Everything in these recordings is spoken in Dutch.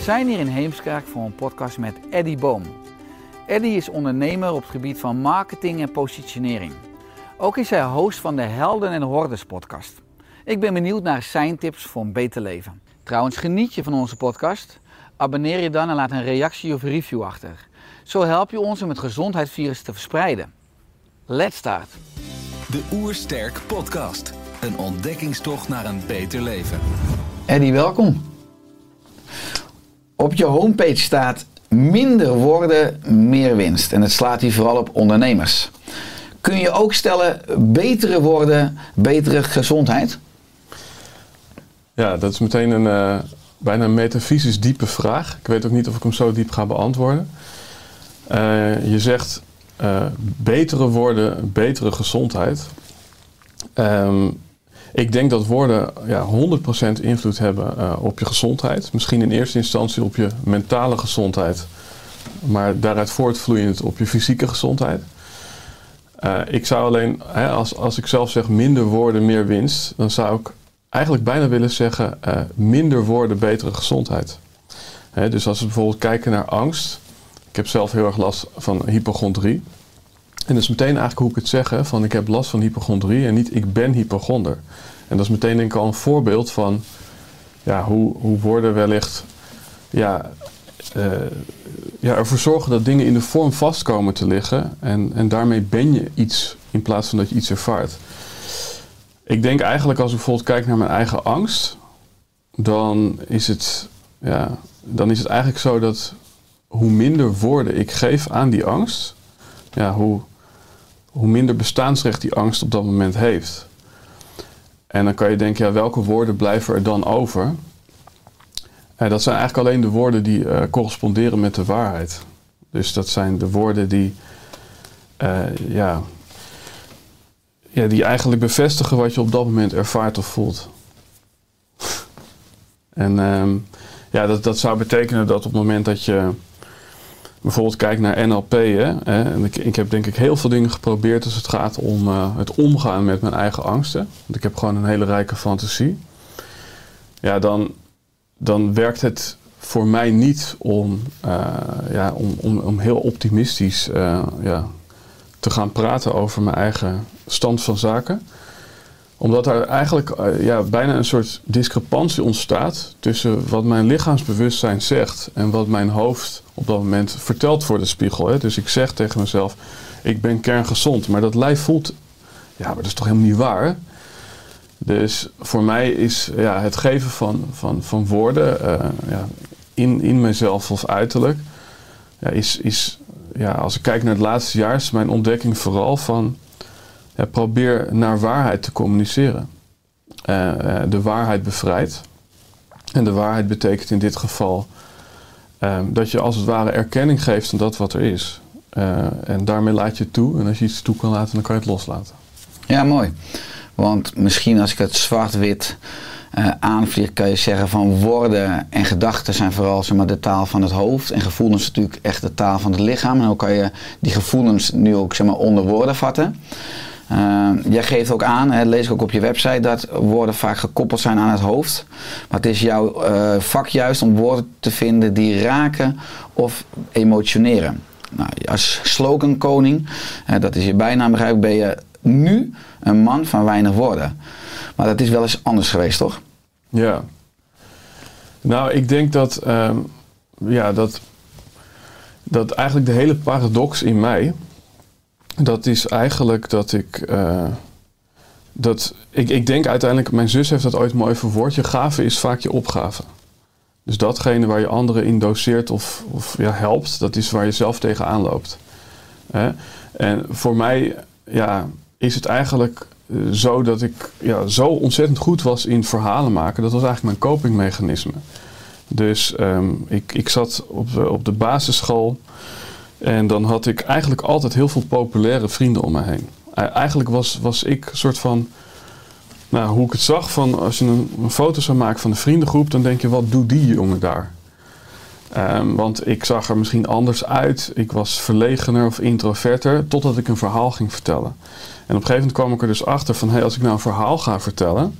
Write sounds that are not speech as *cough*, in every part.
Zijn hier in Heemskerk voor een podcast met Eddie Boom. Eddie is ondernemer op het gebied van marketing en positionering. Ook is hij host van de Helden en Hordes podcast. Ik ben benieuwd naar zijn tips voor een beter leven. Trouwens, geniet je van onze podcast? Abonneer je dan en laat een reactie of review achter. Zo help je ons om het gezondheidsvirus te verspreiden. Let's start! De Oersterk Podcast. Een ontdekkingstocht naar een beter leven. Eddie, welkom. Op je homepage staat minder woorden, meer winst. En het slaat hier vooral op ondernemers. Kun je ook stellen betere woorden, betere gezondheid? Ja, dat is meteen een eh, bijna metafysisch diepe vraag. Ik weet ook niet of ik hem zo diep ga beantwoorden. Eh, je zegt eh, betere woorden, betere gezondheid. Ehm, ik denk dat woorden ja, 100% invloed hebben eh, op je gezondheid. Misschien in eerste instantie op je mentale gezondheid. Maar daaruit voortvloeiend op je fysieke gezondheid. Eh, ik zou alleen, hè, als, als ik zelf zeg minder woorden, meer winst. Dan zou ik eigenlijk bijna willen zeggen eh, minder woorden, betere gezondheid. Hè, dus als we bijvoorbeeld kijken naar angst. Ik heb zelf heel erg last van hypochondrie. En dat is meteen eigenlijk hoe ik het zeg, van ik heb last van hypochondrie en niet ik ben hypochonder. En dat is meteen denk ik al een voorbeeld van ja, hoe, hoe woorden wellicht ja, eh, ja, ervoor zorgen dat dingen in de vorm vast komen te liggen. En, en daarmee ben je iets in plaats van dat je iets ervaart. Ik denk eigenlijk als ik bijvoorbeeld kijk naar mijn eigen angst, dan is het, ja, dan is het eigenlijk zo dat hoe minder woorden ik geef aan die angst, ja, hoe, hoe minder bestaansrecht die angst op dat moment heeft. En dan kan je denken, ja, welke woorden blijven er dan over? Eh, dat zijn eigenlijk alleen de woorden die eh, corresponderen met de waarheid. Dus dat zijn de woorden die, eh, ja, ja, die eigenlijk bevestigen wat je op dat moment ervaart of voelt. *laughs* en ehm, ja, dat, dat zou betekenen dat op het moment dat je bijvoorbeeld kijkt naar NLP. Hè, en ik, ik heb denk ik heel veel dingen geprobeerd als het gaat om uh, het omgaan met mijn eigen angsten. Want ik heb gewoon een hele rijke fantasie. Ja, dan, dan werkt het voor mij niet om, uh, ja, om, om, om heel optimistisch uh, ja, te gaan praten over mijn eigen stand van zaken. Omdat er eigenlijk ja, bijna een soort discrepantie ontstaat tussen wat mijn lichaamsbewustzijn zegt en wat mijn hoofd op dat moment vertelt voor de spiegel. Hè. Dus ik zeg tegen mezelf, ik ben kerngezond. Maar dat lijf voelt, ja, maar dat is toch helemaal niet waar? Dus voor mij is ja, het geven van, van, van woorden uh, ja, in, in mezelf of uiterlijk, ja, is, is ja, als ik kijk naar het laatste jaar, is mijn ontdekking vooral van probeer naar waarheid te communiceren. Uh, uh, de waarheid bevrijdt. En de waarheid betekent in dit geval uh, dat je als het ware erkenning geeft aan dat wat er is. en daarmee laat je het toe. En als je iets toe kan laten, dan kan je het loslaten. Ja, mooi. Want misschien als ik het zwart-wit aanvlieg, kan je zeggen van woorden en gedachten zijn vooral zeg maar, de taal van het hoofd. En gevoelens natuurlijk echt de taal van het lichaam. En hoe kan je die gevoelens nu ook zeg maar, onder woorden vatten. Uh, jij geeft ook aan, hè, lees ik ook op je website, dat woorden vaak gekoppeld zijn aan het hoofd. Maar het is jouw uh, vak juist om woorden te vinden die raken of emotioneren. Nou, als slogankoning, dat is je bijnaam begrijp ben je nu een man van weinig woorden. Maar dat is wel eens anders geweest, toch? Ja. Nou, ik denk dat, um, ja, dat dat eigenlijk de hele paradox in mij, dat is eigenlijk dat ik, eh, dat ik, ik denk uiteindelijk, mijn zus heeft dat ooit mooi verwoord, je gave is vaak je opgave. Dus datgene waar je anderen in doseert of, of ja, helpt, dat is waar je zelf tegenaan loopt. En voor mij ja, is het eigenlijk eh, zo dat ik ja, zo ontzettend goed was in verhalen maken. Dat was eigenlijk mijn copingmechanisme. Dus ehm, ik, ik zat op, op de basisschool en dan had ik eigenlijk altijd heel veel populaire vrienden om me heen. Eigenlijk was, was ik soort van, nou, hoe ik het zag, van als je een, foto zou maken van een vriendengroep, dan denk je, wat doet die jongen daar? Ehm, want ik zag er misschien anders uit. Ik was verlegener of introverter, totdat ik een verhaal ging vertellen. En op een gegeven moment kwam ik er dus achter van, hey, als ik nou een verhaal ga vertellen,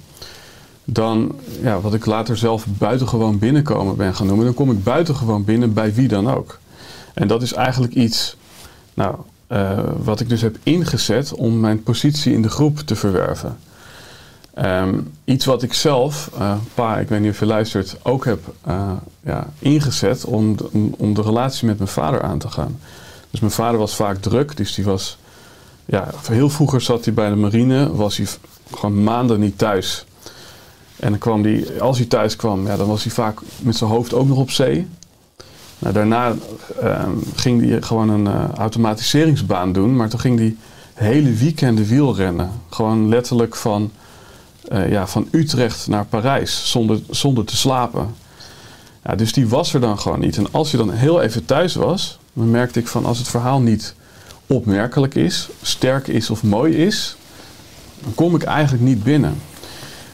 dan, ja, wat ik later zelf buitengewoon binnenkomen ben gaan noemen, dan kom ik buitengewoon binnen bij wie dan ook. En dat is eigenlijk iets, nou, eh, wat ik dus heb ingezet om mijn positie in de groep te verwerven. Ehm, iets wat ik zelf, eh, pa, ik weet niet of je luistert, ook heb eh, ja, ingezet om de, om- de relatie met mijn vader aan te gaan. Dus mijn vader was vaak druk, dus die was, ja, heel vroeger zat hij bij de marine, was hij gewoon maanden niet thuis. En dan kwam hij, als hij thuis kwam, ja, dan was hij vaak met zijn hoofd ook nog op zee. Nou, daarna ehm, ging hij gewoon een eh, automatiseringsbaan doen, maar toen ging hij hele weekenden wielrennen. Gewoon letterlijk van, eh, ja, van Utrecht naar Parijs, zonder, zonder te slapen. Ja, dus die was er dan gewoon niet. En als je dan heel even thuis was, dan merkte ik van als het verhaal niet opmerkelijk is, sterk is of mooi is, dan kom ik eigenlijk niet binnen.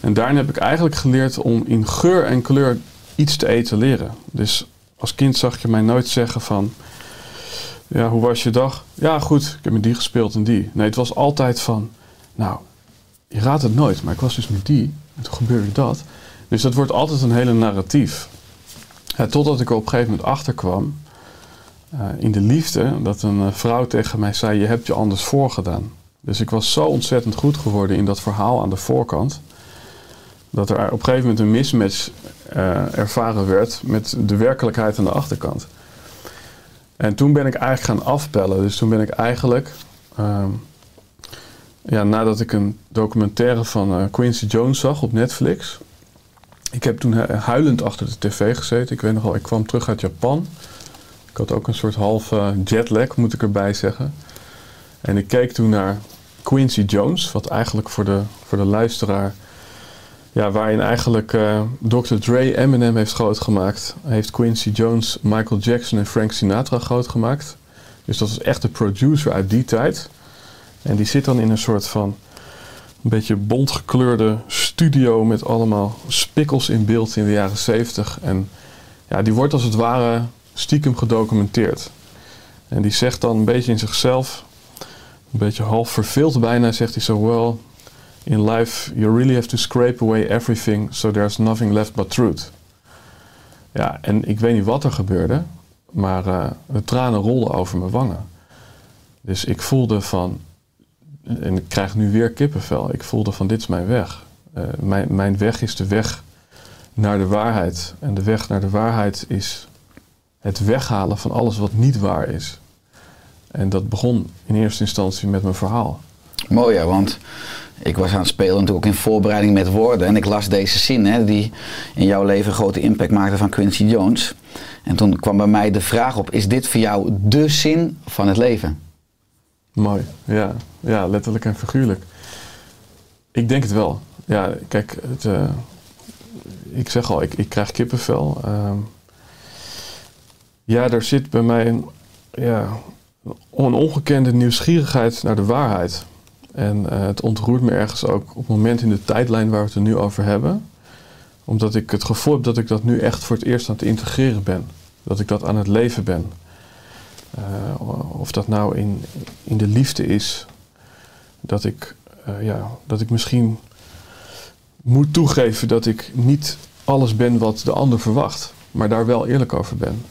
En daarin heb ik eigenlijk geleerd om in geur en kleur iets te etaleren. Dus als kind zag je mij nooit zeggen van, ja, hoe was je dag? Ja, goed, ik heb met die gespeeld en die. Nee, het was altijd van, nou, je raadt het nooit, maar ik was dus met die en toen gebeurde dat. Dus dat wordt altijd een hele narratief. Totdat ik er op een gegeven moment achter kwam, eh, in de liefde, dat een eh, vrouw tegen mij zei, je hebt je anders voorgedaan. Dus ik was zo ontzettend goed geworden in dat verhaal aan de voorkant, dat er op een gegeven moment een mismatch eh, ervaren werd met de werkelijkheid aan de achterkant. En toen ben ik eigenlijk gaan afpellen. Dus toen ben ik eigenlijk, ehm, ja, nadat ik een documentaire van eh, Quincy Jones zag op Netflix. Ik heb toen hu- huilend achter de tv gezeten. Ik weet nog wel, ik kwam terug uit Japan. Ik had ook een soort halve jetlag, moet ik erbij zeggen. En ik keek toen naar Quincy Jones, wat eigenlijk voor de, voor de luisteraar ja, waarin eigenlijk eh, Dr. Dre Eminem heeft groot gemaakt, heeft Quincy Jones, Michael Jackson en Frank Sinatra groot gemaakt. Dus dat is echt de producer uit die tijd. En die zit dan in een soort van een beetje bontgekleurde studio met allemaal spikkels in beeld in de jaren 70. En ja, die wordt als het ware stiekem gedocumenteerd. En die zegt dan een beetje in zichzelf, een beetje half verveeld bijna, zegt hij zo, well, in life you really have to scrape away everything so there's nothing left but truth. Ja, en ik weet niet wat er gebeurde, maar eh, de tranen rolden over mijn wangen. Dus ik voelde van, en ik krijg nu weer kippenvel, ik voelde van dit is mijn weg. Eh, mijn, mijn weg is de weg naar de waarheid. En de weg naar de waarheid is het weghalen van alles wat niet waar is. En dat begon in eerste instantie met mijn verhaal. Mooi, ja, want ik was aan het spelen natuurlijk ook in voorbereiding met woorden. En ik las deze zin, hè, die in jouw leven een grote impact maakte van Quincy Jones. En toen kwam bij mij de vraag op, is dit voor jou de zin van het leven? Mooi, ja. Ja, letterlijk en figuurlijk. Ik denk het wel. Ja, kijk, het, eh, ik zeg al, ik, ik krijg kippenvel. Ehm, ja, er zit bij mij een, ja, een ongekende nieuwsgierigheid naar de waarheid. En eh, het ontroert me ergens ook op het moment in de tijdlijn waar we het er nu over hebben. Omdat ik het gevoel heb dat ik dat nu echt voor het eerst aan het integreren ben. Dat ik dat aan het leven ben. Eh, of dat nou in, in de liefde is, dat ik, eh, ja, dat ik misschien moet toegeven dat ik niet alles ben wat de ander verwacht, maar daar wel eerlijk over ben.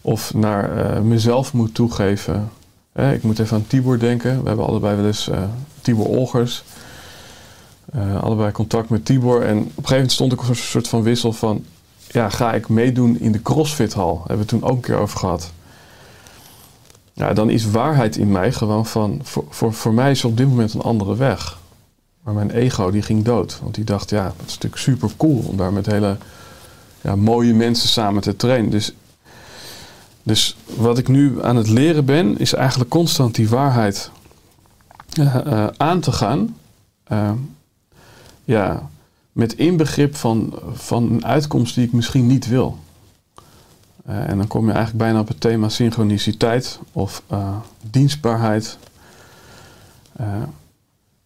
Of naar mezelf moet toegeven. Ik moet even aan Tibor denken. We hebben allebei wel eens eh, Tibor Olgers. eh, allebei contact met Tibor. En op een gegeven moment stond ik op een soort van wissel van... Ja, ga ik meedoen in de CrossFit hal? Hebben we het toen ook een keer over gehad. ja, dan is waarheid in mij gewoon van, voor, voor, voor mij is op dit moment een andere weg. Maar mijn ego die ging dood. Want die dacht, ja, dat is natuurlijk super cool om daar met hele ja, mooie mensen samen te trainen. Dus, dus wat ik nu aan het leren ben, is eigenlijk constant die waarheid eh, eh, aan te gaan. Eh, ja, met inbegrip van, van een uitkomst die ik misschien niet wil. Eh, en dan kom je eigenlijk bijna op het thema synchroniciteit of dienstbaarheid.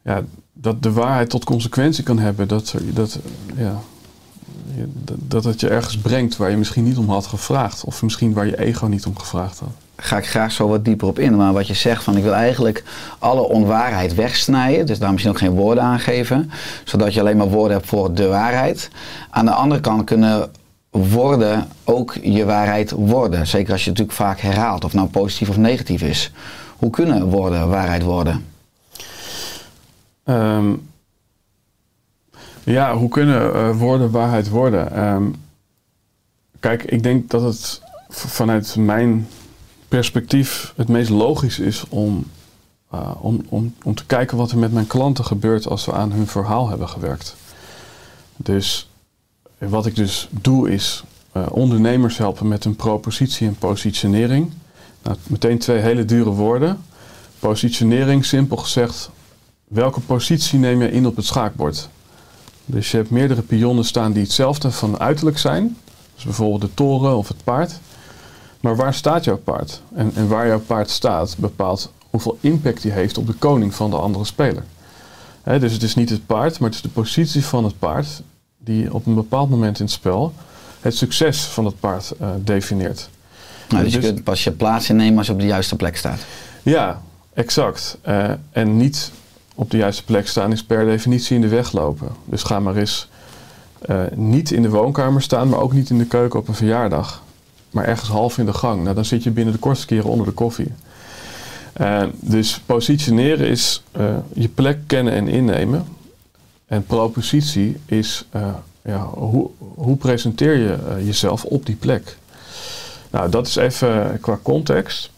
Ja, dat de waarheid tot consequentie kan hebben dat, dat, ja, dat, het je ergens brengt waar je misschien niet om had gevraagd. Of misschien waar je ego niet om gevraagd had. ga ik graag zo wat dieper op in. Maar wat je zegt van ik wil eigenlijk alle onwaarheid wegsnijden. Dus daar misschien ook geen woorden aan geven. Zodat je alleen maar woorden hebt voor de waarheid. Aan de andere kant kunnen woorden ook je waarheid worden. Zeker als je het natuurlijk vaak herhaalt. Of nou positief of negatief is. Hoe kunnen woorden waarheid worden? Ehm, ja, hoe kunnen eh, woorden waarheid worden? Ehm, kijk, ik denk dat het vanuit mijn perspectief het meest logisch is om, eh, om, om, om te kijken wat er met mijn klanten gebeurt als we aan hun verhaal hebben gewerkt. Dus wat ik dus doe is eh, ondernemers helpen met hun propositie en positionering. Nou, meteen twee hele dure woorden. Positionering, simpel gezegd, welke positie neem je in op het schaakbord? Dus je hebt meerdere pionnen staan die hetzelfde van uiterlijk zijn. Dus bijvoorbeeld de toren of het paard. Maar waar staat jouw paard? En, en waar jouw paard staat bepaalt hoeveel impact die heeft op de koning van de andere speler. Dus het is niet het paard, maar het is de positie van het paard die op een bepaald moment in het spel het succes van het paard eh, definieert. Nou, dus je Dus- kunt pas je plaats innemen als je op de juiste plek staat. Ja, exact. Eh, en niet op de juiste plek staan is per definitie in de weg lopen. Dus ga maar eens eh, niet in de woonkamer staan, maar ook niet in de keuken op een verjaardag. Maar ergens half in de gang. Nou, dan zit je binnen de kortste keren onder de koffie. Eh, dus positioneren is eh, je plek kennen en innemen. En propositie is ja, hoe, hoe presenteer je jezelf op die plek. Nou, dat is even qua context.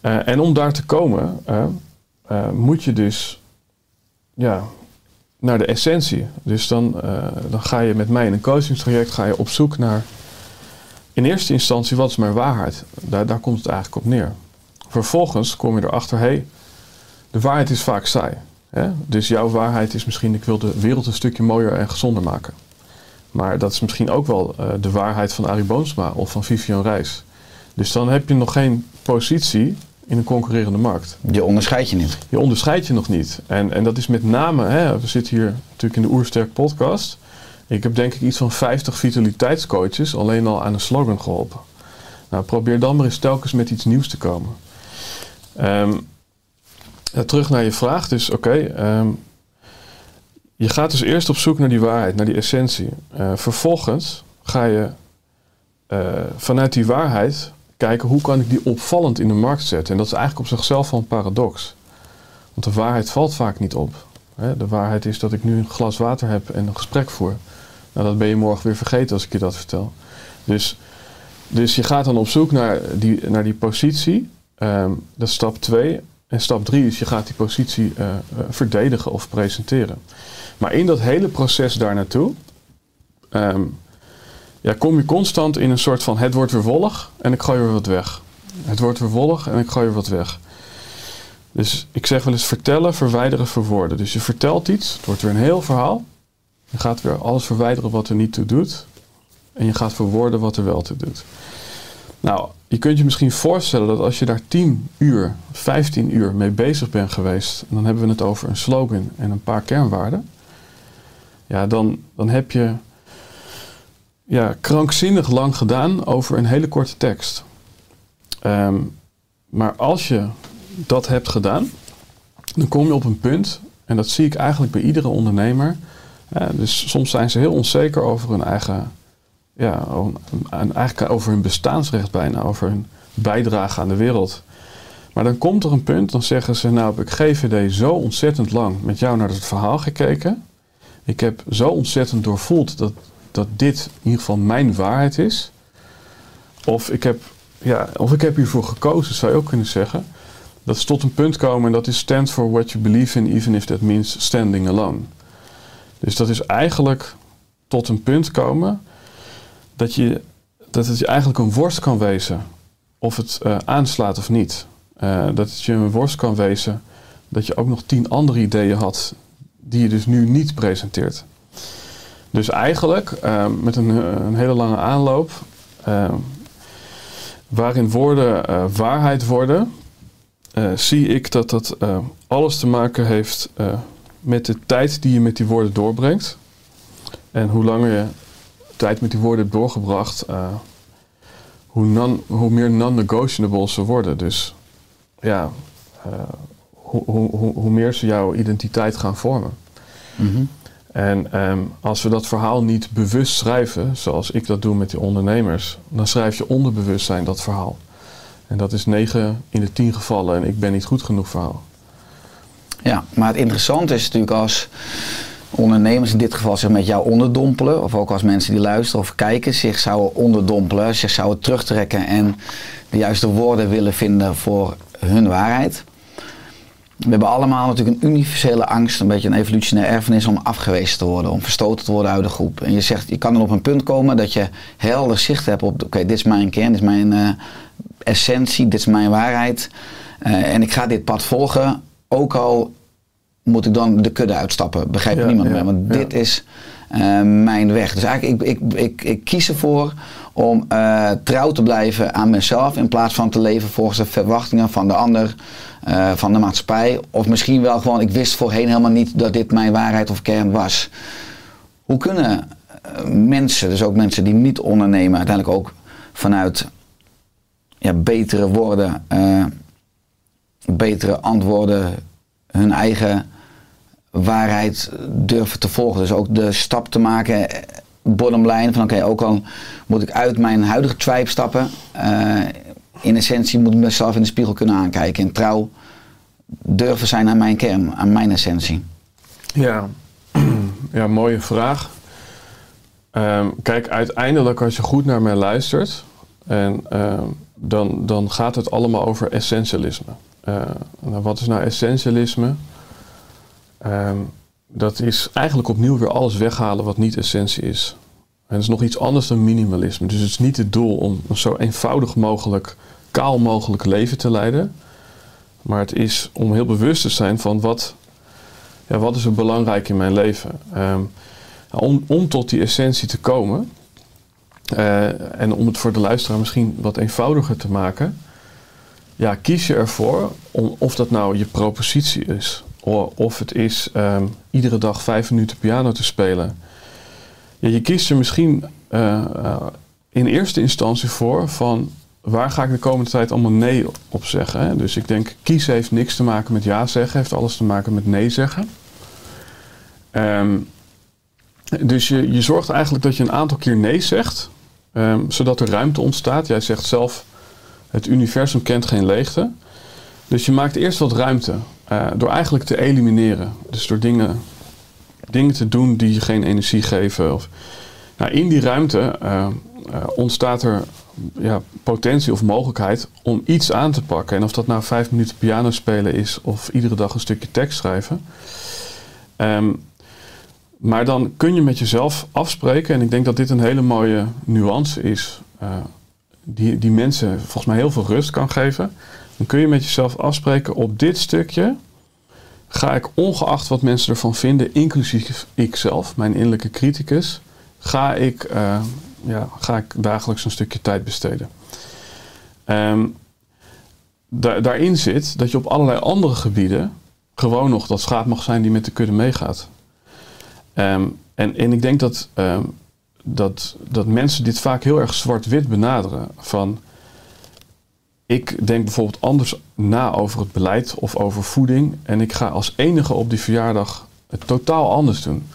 En om daar te komen, eh, moet je dus ja, naar de essentie. Dus dan, eh, dan ga je met mij in een coachingstraject ga je op zoek naar in eerste instantie wat is mijn waarheid. Daar, daar komt het eigenlijk op neer. Vervolgens kom je erachter, hé, hey, de waarheid is vaak saai. Hè? Dus jouw waarheid is misschien, ik wil de wereld een stukje mooier en gezonder maken. Maar dat is misschien ook wel eh, de waarheid van Arie Boomsma of van Vivian Reis. Dus dan heb je nog geen positie in een concurrerende markt. Je onderscheidt je niet. Je onderscheidt je nog niet. En, en dat is met name, hè, we zitten hier natuurlijk in de Oersterk podcast. Ik heb denk ik iets van 50 vitaliteitscoaches alleen al aan een slogan geholpen. Nou, probeer dan maar eens telkens met iets nieuws te komen. Ehm, terug naar je vraag. Dus oké, ehm, je gaat dus eerst op zoek naar die waarheid, naar die essentie. Eh, vervolgens ga je eh, vanuit die waarheid kijken hoe kan ik die opvallend in de markt zetten. En dat is eigenlijk op zichzelf wel een paradox. Want de waarheid valt vaak niet op. De waarheid is dat ik nu een glas water heb en een gesprek voer. Nou, dat ben je morgen weer vergeten als ik je dat vertel. Dus, dus je gaat dan op zoek naar die, naar die positie. Ehm, dat is stap 2. En stap 3 is je gaat die positie eh, eh, verdedigen of presenteren. Maar in dat hele proces daar naartoe ehm, ja, kom je constant in een soort van het wordt weer wollig en ik gooi er weer wat weg. Het wordt weer wollig en ik gooi er wat weg. Dus ik zeg wel eens vertellen, verwijderen, verwoorden. Dus je vertelt iets, het wordt weer een heel verhaal. Je gaat weer alles verwijderen wat er niet toe doet. En je gaat verwoorden wat er wel toe doet. Nou, je kunt je misschien voorstellen dat als je daar 10 uur, 15 uur mee bezig bent geweest, en dan hebben we het over een slogan en een paar kernwaarden, ja, dan, dan heb je ja, krankzinnig lang gedaan over een hele korte tekst. Ehm, maar als je dat hebt gedaan, dan kom je op een punt, en dat zie ik eigenlijk bij iedere ondernemer. dus soms zijn ze heel onzeker over hun eigen, ja, eigenlijk over hun bestaansrecht bijna, over hun bijdrage aan de wereld. Maar dan komt er een punt, dan zeggen ze, nou heb ik GVD zo ontzettend lang met jou naar het verhaal gekeken. Ik heb zo ontzettend doorvoeld dat, dat dit in ieder geval mijn waarheid is. Of ik heb ja, of ik heb hiervoor gekozen, zou je ook kunnen zeggen. Dat is tot een punt komen en dat is stand for what you believe in, even if that means standing alone. Dus dat is eigenlijk tot een punt komen dat, je, dat het je eigenlijk een worst kan wezen of het eh, aanslaat of niet. Eh, dat het je een worst kan wezen dat je ook nog tien andere ideeën had die je dus nu niet presenteert. Dus eigenlijk, eh, met een, een, hele lange aanloop, waarin woorden waarheid worden, zie ik dat dat alles te maken heeft met de tijd die je met die woorden doorbrengt. En hoe langer je tijd met die woorden hebt doorgebracht, hoe, non, hoe meer non-negotiable ze worden. Dus ja, hoe, hoe, hoe, meer ze jouw identiteit gaan vormen. Mhm. En um, als we dat verhaal niet bewust schrijven, zoals ik dat doe met die ondernemers, dan schrijf je onderbewustzijn dat verhaal. En dat is 9 in de 10 gevallen en ik ben niet goed genoeg verhaal. Ja, maar het interessante is natuurlijk als ondernemers in dit geval zich met jou onderdompelen, of ook als mensen die luisteren of kijken zich zouden onderdompelen, zich zouden terugtrekken en de juiste woorden willen vinden voor hun waarheid. We hebben allemaal natuurlijk een universele angst, een beetje een evolutionaire erfenis om afgewezen te worden, om verstoten te worden uit de groep. En je zegt, je kan dan op een punt komen dat je helder zicht hebt op, oké, dit is mijn kern, dit is mijn uh, essentie, dit is mijn waarheid. Uh, en ik ga dit pad volgen, ook al moet ik dan de kudde uitstappen. Begrijpt niemand meer. Want dit is uh, mijn weg. Dus eigenlijk, ik, ik, ik, ik kies ervoor om uh, trouw te blijven aan mezelf. In plaats van te leven volgens de verwachtingen van de ander, uh, van de maatschappij. Of misschien wel gewoon, ik wist voorheen helemaal niet dat dit mijn waarheid of kern was. Hoe kunnen mensen, dus ook mensen die niet ondernemen, uiteindelijk ook vanuit ja, betere woorden, betere antwoorden hun eigen waarheid durven te volgen. Dus ook de stap te maken, bottom line, van oké, ook al moet ik uit mijn huidige tribe stappen, uh, in essentie moet ik mezelf in de spiegel kunnen aankijken en trouw durven zijn aan mijn kern, aan mijn essentie. Ja, *clears throat* ja mooie vraag. Um, kijk, uiteindelijk als je goed naar mij luistert, en, uh, dan, dan gaat het allemaal over essentialisme. Uh, nou, wat is nou essentialisme? Um, dat is eigenlijk opnieuw weer alles weghalen wat niet essentie is. En het is nog iets anders dan minimalisme. Dus het is niet het doel om een zo eenvoudig mogelijk, kaal mogelijk leven te leiden. Maar het is om heel bewust te zijn van wat, ja, wat is er belangrijk in mijn leven. Um, om, tot die essentie te komen. Uh, en om het voor de luisteraar misschien wat eenvoudiger te maken ja, kies je ervoor, om, of dat nou je propositie is, of het is um, iedere dag vijf minuten piano te spelen. Ja, je kiest er misschien uh, uh, in eerste instantie voor van waar ga ik de komende tijd allemaal nee op zeggen. Hè? Dus ik denk, kiezen heeft niks te maken met ja zeggen, heeft alles te maken met nee zeggen. Um, dus je, je zorgt eigenlijk dat je een aantal keer nee zegt, um, zodat er ruimte ontstaat. Jij zegt zelf, het universum kent geen leegte. Dus je maakt eerst wat ruimte uh, door eigenlijk te elimineren. Dus door dingen, dingen te doen die je geen energie geven. Of, nou, in die ruimte uh, uh, ontstaat er ja, potentie of mogelijkheid om iets aan te pakken. En of dat nou vijf minuten piano spelen is of iedere dag een stukje tekst schrijven. Um, maar dan kun je met jezelf afspreken, en ik denk dat dit een hele mooie nuance is die, die mensen volgens mij heel veel rust kan geven. Dan kun je met jezelf afspreken op dit stukje ga ik ongeacht wat mensen ervan vinden, inclusief ikzelf, mijn innerlijke criticus, ga ik, uh, ja, ga ik dagelijks een stukje tijd besteden. Da daarin zit dat je op allerlei andere gebieden gewoon nog dat schaap mag zijn die met de kudde meegaat. Um, en, en ik denk dat um, dat, dat mensen dit vaak heel erg zwart-wit benaderen. Van ik denk bijvoorbeeld anders na over het beleid of over voeding. En ik ga als enige op die verjaardag het totaal anders doen.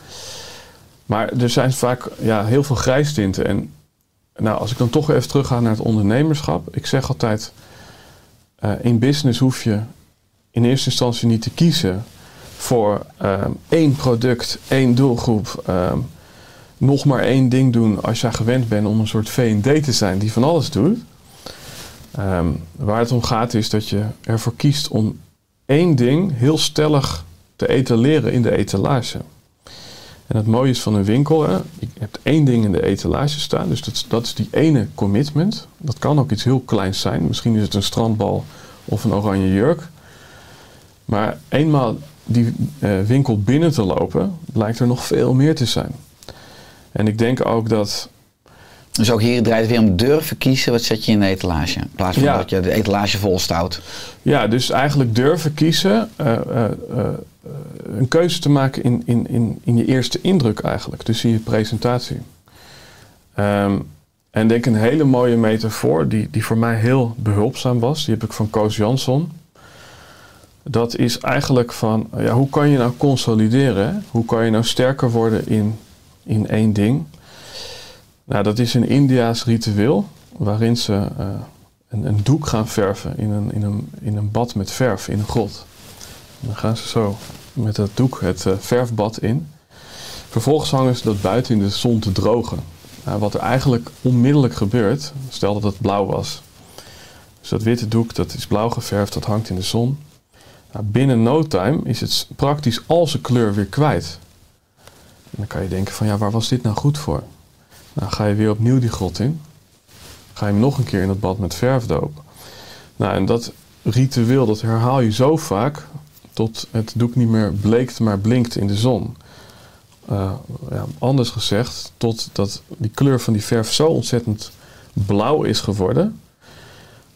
Maar er zijn vaak ja, heel veel grijstinten. En nou, als ik dan toch even terug ga naar het ondernemerschap. Ik zeg altijd, uh, in business hoef je in eerste instantie niet te kiezen voor uh, één product, één doelgroep. Uh, nog maar één ding doen als je gewend bent om een soort V&D te zijn die van alles doet. Ehm, waar het om gaat is dat je ervoor kiest om één ding heel stellig te etaleren in de etalage. En het mooie is van een winkel, hè, je hebt één ding in de etalage staan, dus dat, dat is die ene commitment. Dat kan ook iets heel kleins zijn, misschien is het een strandbal of een oranje jurk. Maar eenmaal die eh, winkel binnen te lopen, lijkt er nog veel meer te zijn. En ik denk ook dat Dus ook hier draait het weer om durven kiezen. Wat zet je in de etalage? In plaats van Ja. dat je de etalage vol stout. Ja, dus eigenlijk durven kiezen, eh, eh, eh, een keuze te maken in, in, in, in je eerste indruk eigenlijk, dus in je presentatie. Ehm, en denk een hele mooie metafoor, die, die voor mij heel behulpzaam was, die heb ik van Koos Jansson. Dat is eigenlijk van, ja, hoe kan je nou consolideren? Hoe kan je nou sterker worden in, in één ding? Nou, dat is een Indiaas ritueel, waarin ze eh, een, een doek gaan verven in een, in, een, in een bad met verf in een grot. Dan gaan ze zo met dat doek het eh, verfbad in. Vervolgens hangen ze dat buiten in de zon te drogen. Nou, wat er eigenlijk onmiddellijk gebeurt, stel dat het blauw was. Dus dat witte doek dat is blauw geverfd, dat hangt in de zon. Nou, binnen no time is het praktisch al zijn kleur weer kwijt. En dan kan je denken van ja, waar was dit nou goed voor? Nou, ga je weer opnieuw die grot in. Ga je hem nog een keer in het bad met verf dopen. Nou, en dat ritueel, dat herhaal je zo vaak tot het doek niet meer bleekt, maar blinkt in de zon. Eh, ja, anders gezegd, totdat die kleur van die verf zo ontzettend blauw is geworden.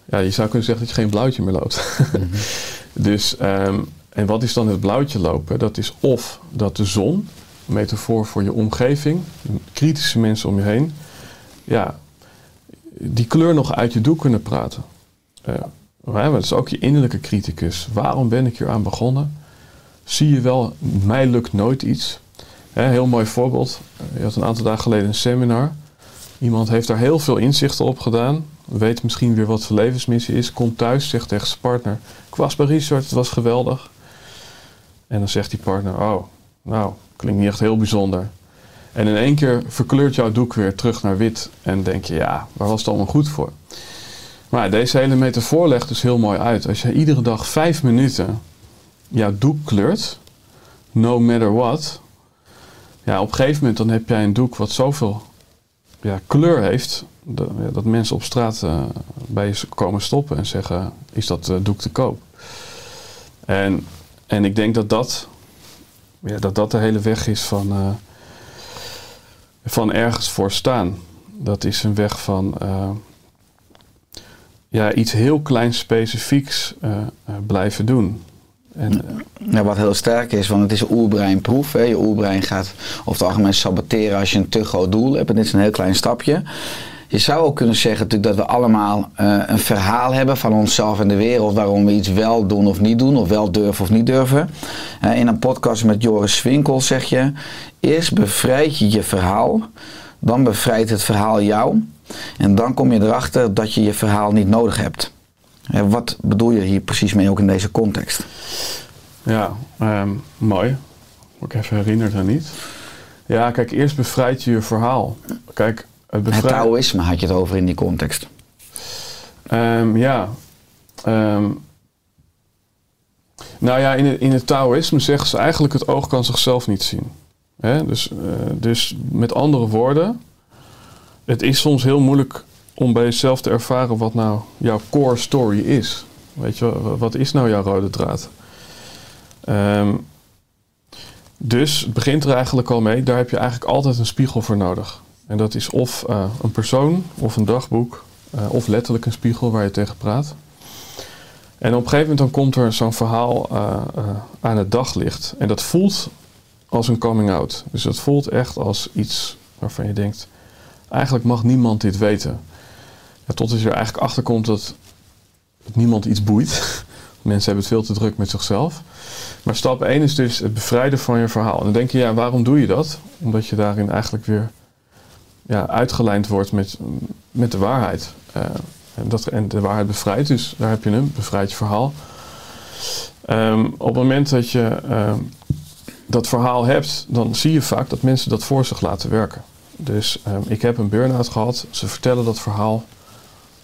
Ja, je zou kunnen zeggen dat je geen blauwtje meer loopt. *laughs* dus, ehm, en wat is dan het blauwtje lopen? Dat is of dat de zon, metafoor voor je omgeving, kritische mensen om je heen, ja, die kleur nog uit je doek kunnen praten. Eh, maar dat is ook je innerlijke criticus. Waarom ben ik hier aan begonnen? Zie je wel, mij lukt nooit iets. Heel mooi voorbeeld. Je had een aantal dagen geleden een seminar. Iemand heeft daar heel veel inzichten op gedaan. Weet misschien weer wat zijn levensmissie is. Komt thuis, zegt tegen zijn partner. Ik was bij Richard, het was geweldig. En dan zegt die partner, oh, nou, klinkt niet echt heel bijzonder. En in één keer verkleurt jouw doek weer terug naar wit. En denk je, ja, waar was het allemaal goed voor? Maar deze hele metafoor legt dus heel mooi uit. Als je iedere dag vijf minuten jouw doek kleurt, no matter what. Ja, op een gegeven moment dan heb jij een doek wat zoveel ja, kleur heeft. Dat, mensen op straat eh, bij je komen stoppen en zeggen, is dat eh, doek te koop? En, en ik denk dat dat, ja, dat dat de hele weg is van, eh, van ergens voor staan. Dat is een weg van eh, ja, iets heel klein specifieks eh, blijven doen. En, Ja, wat heel sterk is, want het is een oerbreinproef. Hè. Je oerbrein gaat over het algemeen saboteren als je een te groot doel hebt. En dit is een heel klein stapje. Je zou ook kunnen zeggen natuurlijk dat we allemaal eh, een verhaal hebben van onszelf en de wereld waarom we iets wel doen of niet doen, of wel durven of niet durven. Eh, in een podcast met Joris Swinkel zeg je, eerst bevrijd je je verhaal, dan bevrijdt het verhaal jou en dan kom je erachter dat je je verhaal niet nodig hebt. Eh, wat bedoel je hier precies mee ook in deze context? ja, ehm, mooi. Ik even herinnerd aan niet. Ja, kijk, eerst bevrijd je je verhaal. Kijk, het Het bevrijd... Taoïsme had je het over in die context. Ehm, ja. Ehm, nou ja, in het, in het Taoïsme zeggen ze eigenlijk het oog kan zichzelf niet zien. Hè? Dus, eh, dus met andere woorden, het is soms heel moeilijk om bij jezelf te ervaren wat nou jouw core story is. Weet je, wat is nou jouw rode draad? Ehm, dus het begint er eigenlijk al mee, daar heb je eigenlijk altijd een spiegel voor nodig. En dat is of eh, een persoon, of een dagboek, eh, of letterlijk een spiegel waar je tegen praat. En op een gegeven moment dan komt er zo'n verhaal eh, aan het daglicht. En dat voelt als een coming out. Dus dat voelt echt als iets waarvan je denkt, eigenlijk mag niemand dit weten. Ja, totdat je er eigenlijk achter komt dat niemand iets boeit. *laughs* Mensen hebben het veel te druk met zichzelf. Maar stap 1 is dus het bevrijden van je verhaal. En dan denk je, ja, waarom doe je dat? Omdat je daarin eigenlijk weer ja, uitgelijnd wordt met, met de waarheid. Eh, en, dat, en de waarheid bevrijdt, dus daar heb je hem, bevrijd je verhaal. Ehm, op het moment dat je ehm, dat verhaal hebt, dan zie je vaak dat mensen dat voor zich laten werken. Dus ehm, ik heb een burn-out gehad, ze vertellen dat verhaal.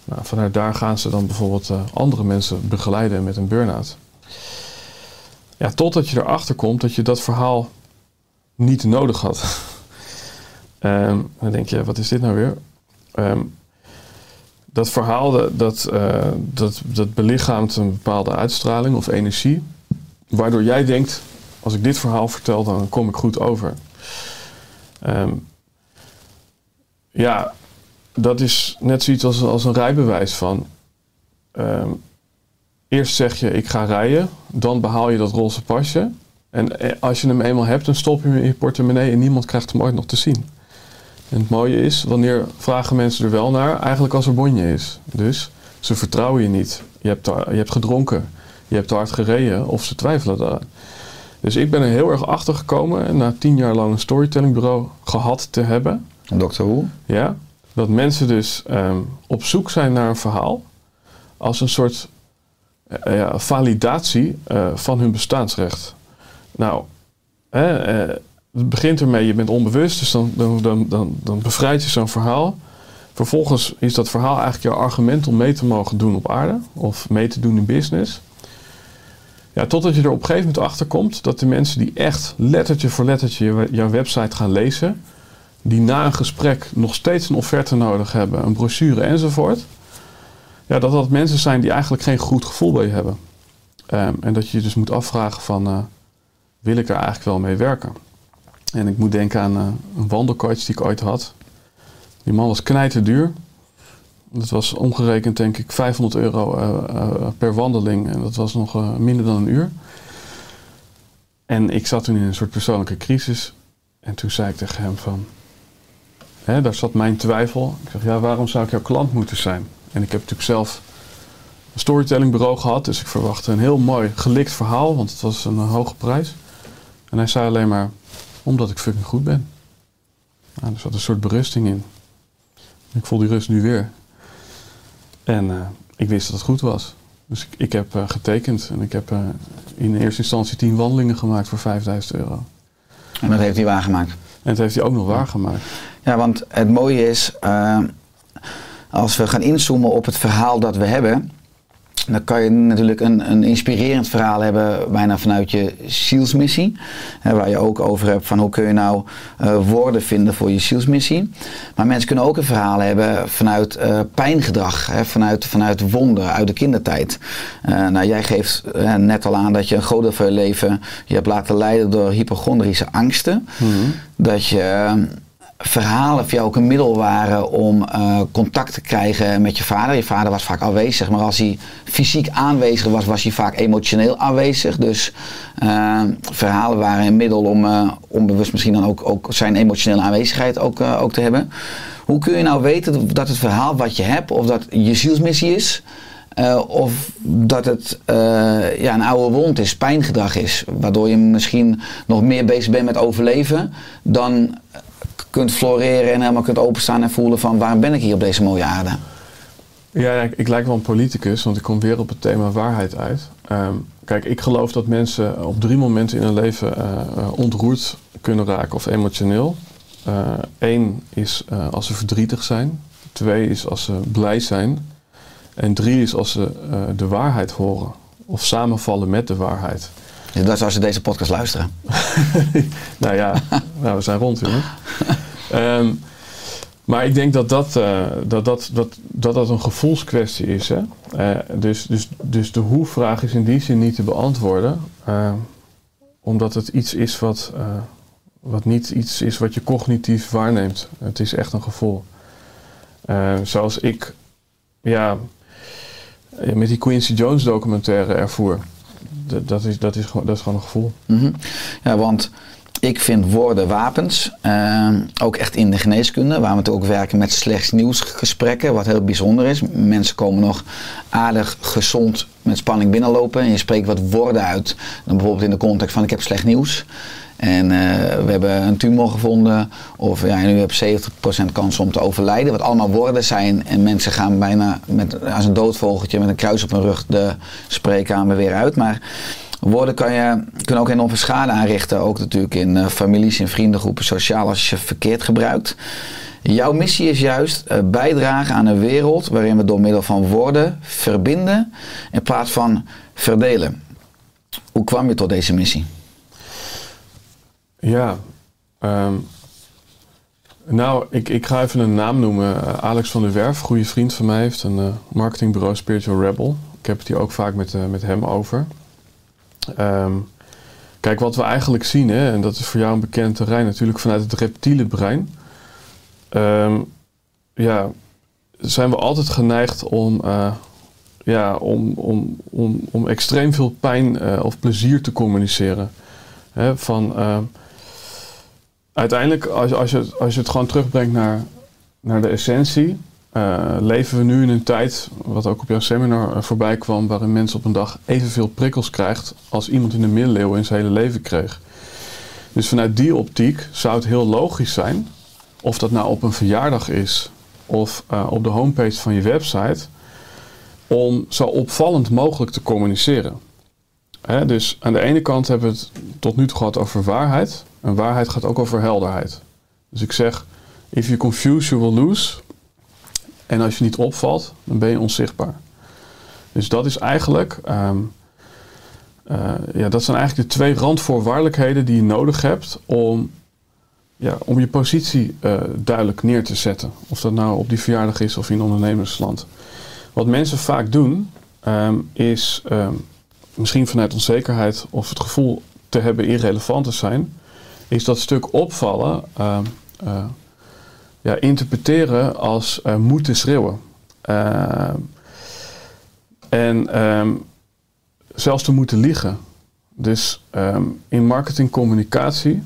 Nou, vanuit daar gaan ze dan bijvoorbeeld eh, andere mensen begeleiden met een burn-out. Ja, totdat je erachter komt dat je dat verhaal niet nodig had. Ehm, dan denk je, wat is dit nou weer? Ehm, dat verhaal, dat, eh, dat, dat belichaamt een bepaalde uitstraling of energie. Waardoor jij denkt, als ik dit verhaal vertel, dan kom ik goed over. Ehm, ja, dat is net zoiets als, als een rijbewijs van. eerst zeg je ik ga rijden, dan behaal je dat roze pasje. En eh, als je hem eenmaal hebt, dan stop je hem in je portemonnee en niemand krijgt hem ooit nog te zien. En het mooie is, wanneer vragen mensen er wel naar? Eigenlijk als er bonje is. Dus ze vertrouwen je niet. Je hebt, te- je hebt gedronken, je hebt te hard gereden of ze twijfelen daar. Dus ik ben er heel erg achter gekomen na tien jaar lang een storytellingbureau gehad te hebben. Dr. Who. Ja, dat mensen dus ehm, op zoek zijn naar een verhaal als een soort eh, ja, validatie eh, van hun bestaansrecht. Nou, eh, het begint ermee, je bent onbewust, dus dan, dan, dan, dan, bevrijd je zo'n verhaal. Vervolgens is dat verhaal eigenlijk jouw argument om mee te mogen doen op aarde of mee te doen in business. Ja, totdat je er op een gegeven moment achter komt dat de mensen die echt lettertje voor lettertje je- jouw website gaan lezen, die na een gesprek nog steeds een offerte nodig hebben, een brochure enzovoort. Ja, dat dat mensen zijn die eigenlijk geen goed gevoel bij je hebben. Ehm, en dat je je dus moet afvragen van, eh, wil ik er eigenlijk wel mee werken? En ik moet denken aan eh, een wandelcoach die ik ooit had. Die man was knijterduur. Dat was omgerekend denk ik 500 euro eh, eh, per wandeling. En dat was nog minder dan een uur. En ik zat toen in een soort persoonlijke crisis. En toen zei ik tegen hem van... Hè, daar zat mijn twijfel. Ik zeg, ja, waarom zou ik jouw klant moeten zijn? En ik heb natuurlijk zelf een storytellingbureau gehad. Dus ik verwachtte een heel mooi gelikt verhaal. Want het was een hoge prijs. En hij zei alleen maar... Omdat ik fucking goed ben. Nou, er zat een soort berusting in. Ik voel die rust nu weer. En eh, ik wist dat het goed was. Dus ik, ik heb eh, getekend. En ik heb eh, in eerste instantie 10 wandelingen gemaakt voor 5000 euro. En dat heeft hij waargemaakt. En dat heeft hij ook nog waargemaakt. Ja, want het mooie is, als we gaan inzoomen op het verhaal dat we hebben, dan kan je natuurlijk een, een inspirerend verhaal hebben, bijna vanuit je zielsmissie. Hè, waar je ook over hebt van hoe kun je nou eh, woorden vinden voor je zielsmissie. Maar mensen kunnen ook een verhaal hebben vanuit eh, pijngedrag, hè, vanuit, vanuit wonden uit de kindertijd. Eh, nou, jij geeft net al aan dat je een groot deel van je leven je hebt laten leiden door hypochondrische angsten. Dat je verhalen voor jou ook een middel waren om eh, contact te krijgen met je vader. Je vader was vaak aanwezig, maar als hij fysiek aanwezig was, was hij vaak emotioneel aanwezig. Dus eh, verhalen waren een middel om eh, onbewust misschien dan ook, ook zijn emotionele aanwezigheid ook, ook te hebben. Hoe kun je nou weten dat het verhaal wat je hebt, of dat je zielsmissie is, of dat het ja, een oude wond is, pijngedrag is, waardoor je misschien nog meer bezig bent met overleven dan kunt floreren en helemaal kunt openstaan en voelen van waarom ben ik hier op deze mooie aarde. Ja, ik, lijk wel een politicus, want ik kom weer op het thema waarheid uit. Ehm, kijk, ik geloof dat mensen op drie momenten in hun leven eh, ontroerd kunnen raken of emotioneel. Eén is eh, als ze verdrietig zijn. Twee is als ze blij zijn. En drie is als ze de waarheid horen of samenvallen met de waarheid. Dat is als ze deze podcast luisteren. *laughs* nou ja, nou, we zijn rond. Ehm, maar ik denk dat dat, eh, dat, dat, dat, dat, dat een gevoelskwestie is. Hè? Eh, dus, dus, dus de hoe-vraag is in die zin niet te beantwoorden. eh, omdat het iets is wat, eh, wat niet iets is wat je cognitief waarneemt. Het is echt een gevoel. Eh, zoals ik ja, met die Quincy Jones documentaire ervoer. Dat, dat, is, dat, is, gewoon, dat is gewoon een gevoel. Mhm. Ja, want ik vind woorden wapens. eh, ook echt in de geneeskunde, waar we natuurlijk ook werken met slechts nieuwsgesprekken, wat heel bijzonder is. Mensen komen nog aardig gezond met spanning binnenlopen en je spreekt wat woorden uit. Dan bijvoorbeeld in de context van ik heb slecht nieuws. En eh, we hebben een tumor gevonden. Of ja, nu heb je 70% kans om te overlijden. Wat allemaal woorden zijn. En mensen gaan bijna met, als een doodvogeltje met een kruis op hun rug de spreekkamer weer uit. Maar woorden kan je, kunnen ook enorm veel schade aanrichten. Ook natuurlijk in eh, families, in vriendengroepen, sociaal als je ze verkeerd gebruikt. Jouw missie is juist eh, bijdragen aan een wereld waarin we door middel van woorden verbinden in plaats van verdelen. Hoe kwam je tot deze missie? Ja, ehm, nou, ik, ik ga even een naam noemen. Eh, Alex van der Werf, goede vriend van mij, heeft een marketingbureau Spiritual Rebel. Ik heb het hier ook vaak met, met hem over. Ehm, kijk, wat we eigenlijk zien, hè, en dat is voor jou een bekend terrein natuurlijk vanuit het reptiele brein. Ehm, ja, zijn we altijd geneigd om, eh, ja, om, om, om, om extreem veel pijn eh, of plezier te communiceren. Hè, van, ehm, uiteindelijk, als, als, je, als je het gewoon terugbrengt naar, naar de essentie, eh, leven we nu in een tijd, wat ook op jouw seminar eh, voorbij kwam, waarin mensen op een dag evenveel prikkels krijgt als iemand in de middeleeuwen in zijn hele leven kreeg. Dus vanuit die optiek zou het heel logisch zijn, of dat nou op een verjaardag is of eh, op de homepage van je website, om zo opvallend mogelijk te communiceren. Hè, dus aan de ene kant hebben we het tot nu toe gehad over waarheid. En waarheid gaat ook over helderheid. Dus ik zeg, if you confuse, you will lose. En als je niet opvalt, dan ben je onzichtbaar. Dus dat is eigenlijk, ehm, eh, ja, dat zijn eigenlijk de twee randvoorwaardelijkheden die je nodig hebt om, ja, om je positie eh, duidelijk neer te zetten. Of dat nou op die verjaardag is of in ondernemersland. Wat mensen vaak doen, ehm, is ehm, misschien vanuit onzekerheid of het gevoel te hebben irrelevant te zijn, is dat stuk opvallen eh, ja, interpreteren als eh, moeten schreeuwen. Ehm, en ehm, zelfs te moeten liegen. Dus ehm, in marketingcommunicatie,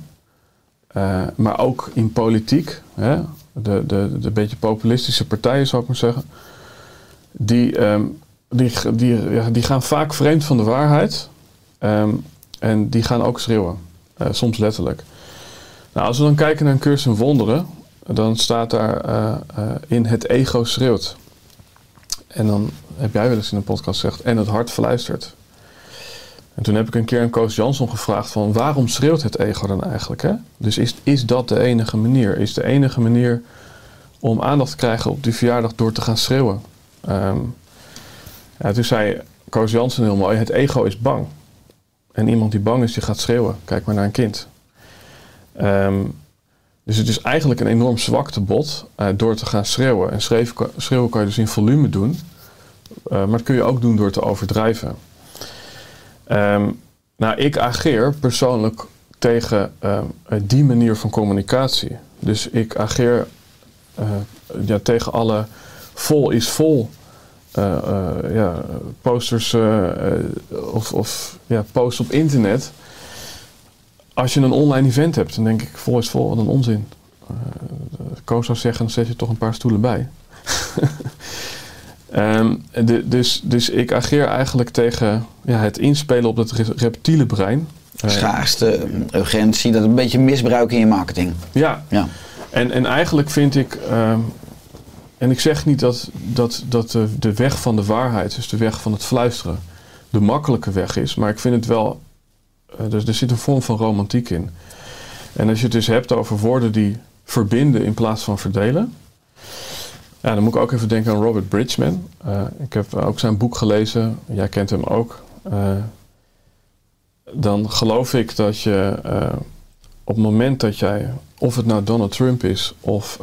eh, maar ook in politiek, hè, de, de, de beetje populistische partijen zou ik maar zeggen, die, ehm, die, die, ja, die gaan vaak vreemd van de waarheid en die gaan ook schreeuwen, eh, soms letterlijk. Nou, als we dan kijken naar een cursus wonderen, dan staat daar eh, eh, in het ego schreeuwt. En dan heb jij wel eens in een podcast gezegd, en het hart fluistert. En toen heb ik een keer aan Koos Jansson gevraagd van waarom schreeuwt het ego dan eigenlijk? Hè? Dus is, is dat de enige manier? Is de enige manier om aandacht te krijgen op die verjaardag door te gaan schreeuwen? Ehm, ja, toen zei Koos Jansson heel mooi, het ego is bang. En iemand die bang is, die gaat schreeuwen. Kijk maar naar een kind. Ehm, dus het is eigenlijk een enorm zwaktebod uh, door te gaan schreeuwen. En schreeuwen, kan je dus in volume doen. Uh, maar dat kun je ook doen door te overdrijven. Um, nou, ik ageer persoonlijk tegen uh, die manier van communicatie. Dus ik ageer ja, tegen alle vol is vol ja, posters of, of ja, posts op internet. Als je een online event hebt, dan denk ik vol is vol, wat een onzin. Koos zou zeggen, dan zet je toch een paar stoelen bij. Um, *laughs* de, dus, dus ik ageer eigenlijk tegen ja, het inspelen op het reptiele brein. Schaarste, urgentie, dat een beetje misbruik in je marketing. Ja, ja. En, en eigenlijk vind ik, um, en ik zeg niet dat, dat, dat de, de weg van de waarheid, dus de weg van het fluisteren, de makkelijke weg is, maar ik vind het wel, uh, dus er zit een vorm van romantiek in. En als je het dus hebt over woorden die verbinden in plaats van verdelen, ja, dan moet ik ook even denken aan Robert Bridgman. Uh, ik heb ook zijn boek gelezen. Jij kent hem ook. Uh, dan geloof ik dat je op het moment dat jij, of het nou Donald Trump is, of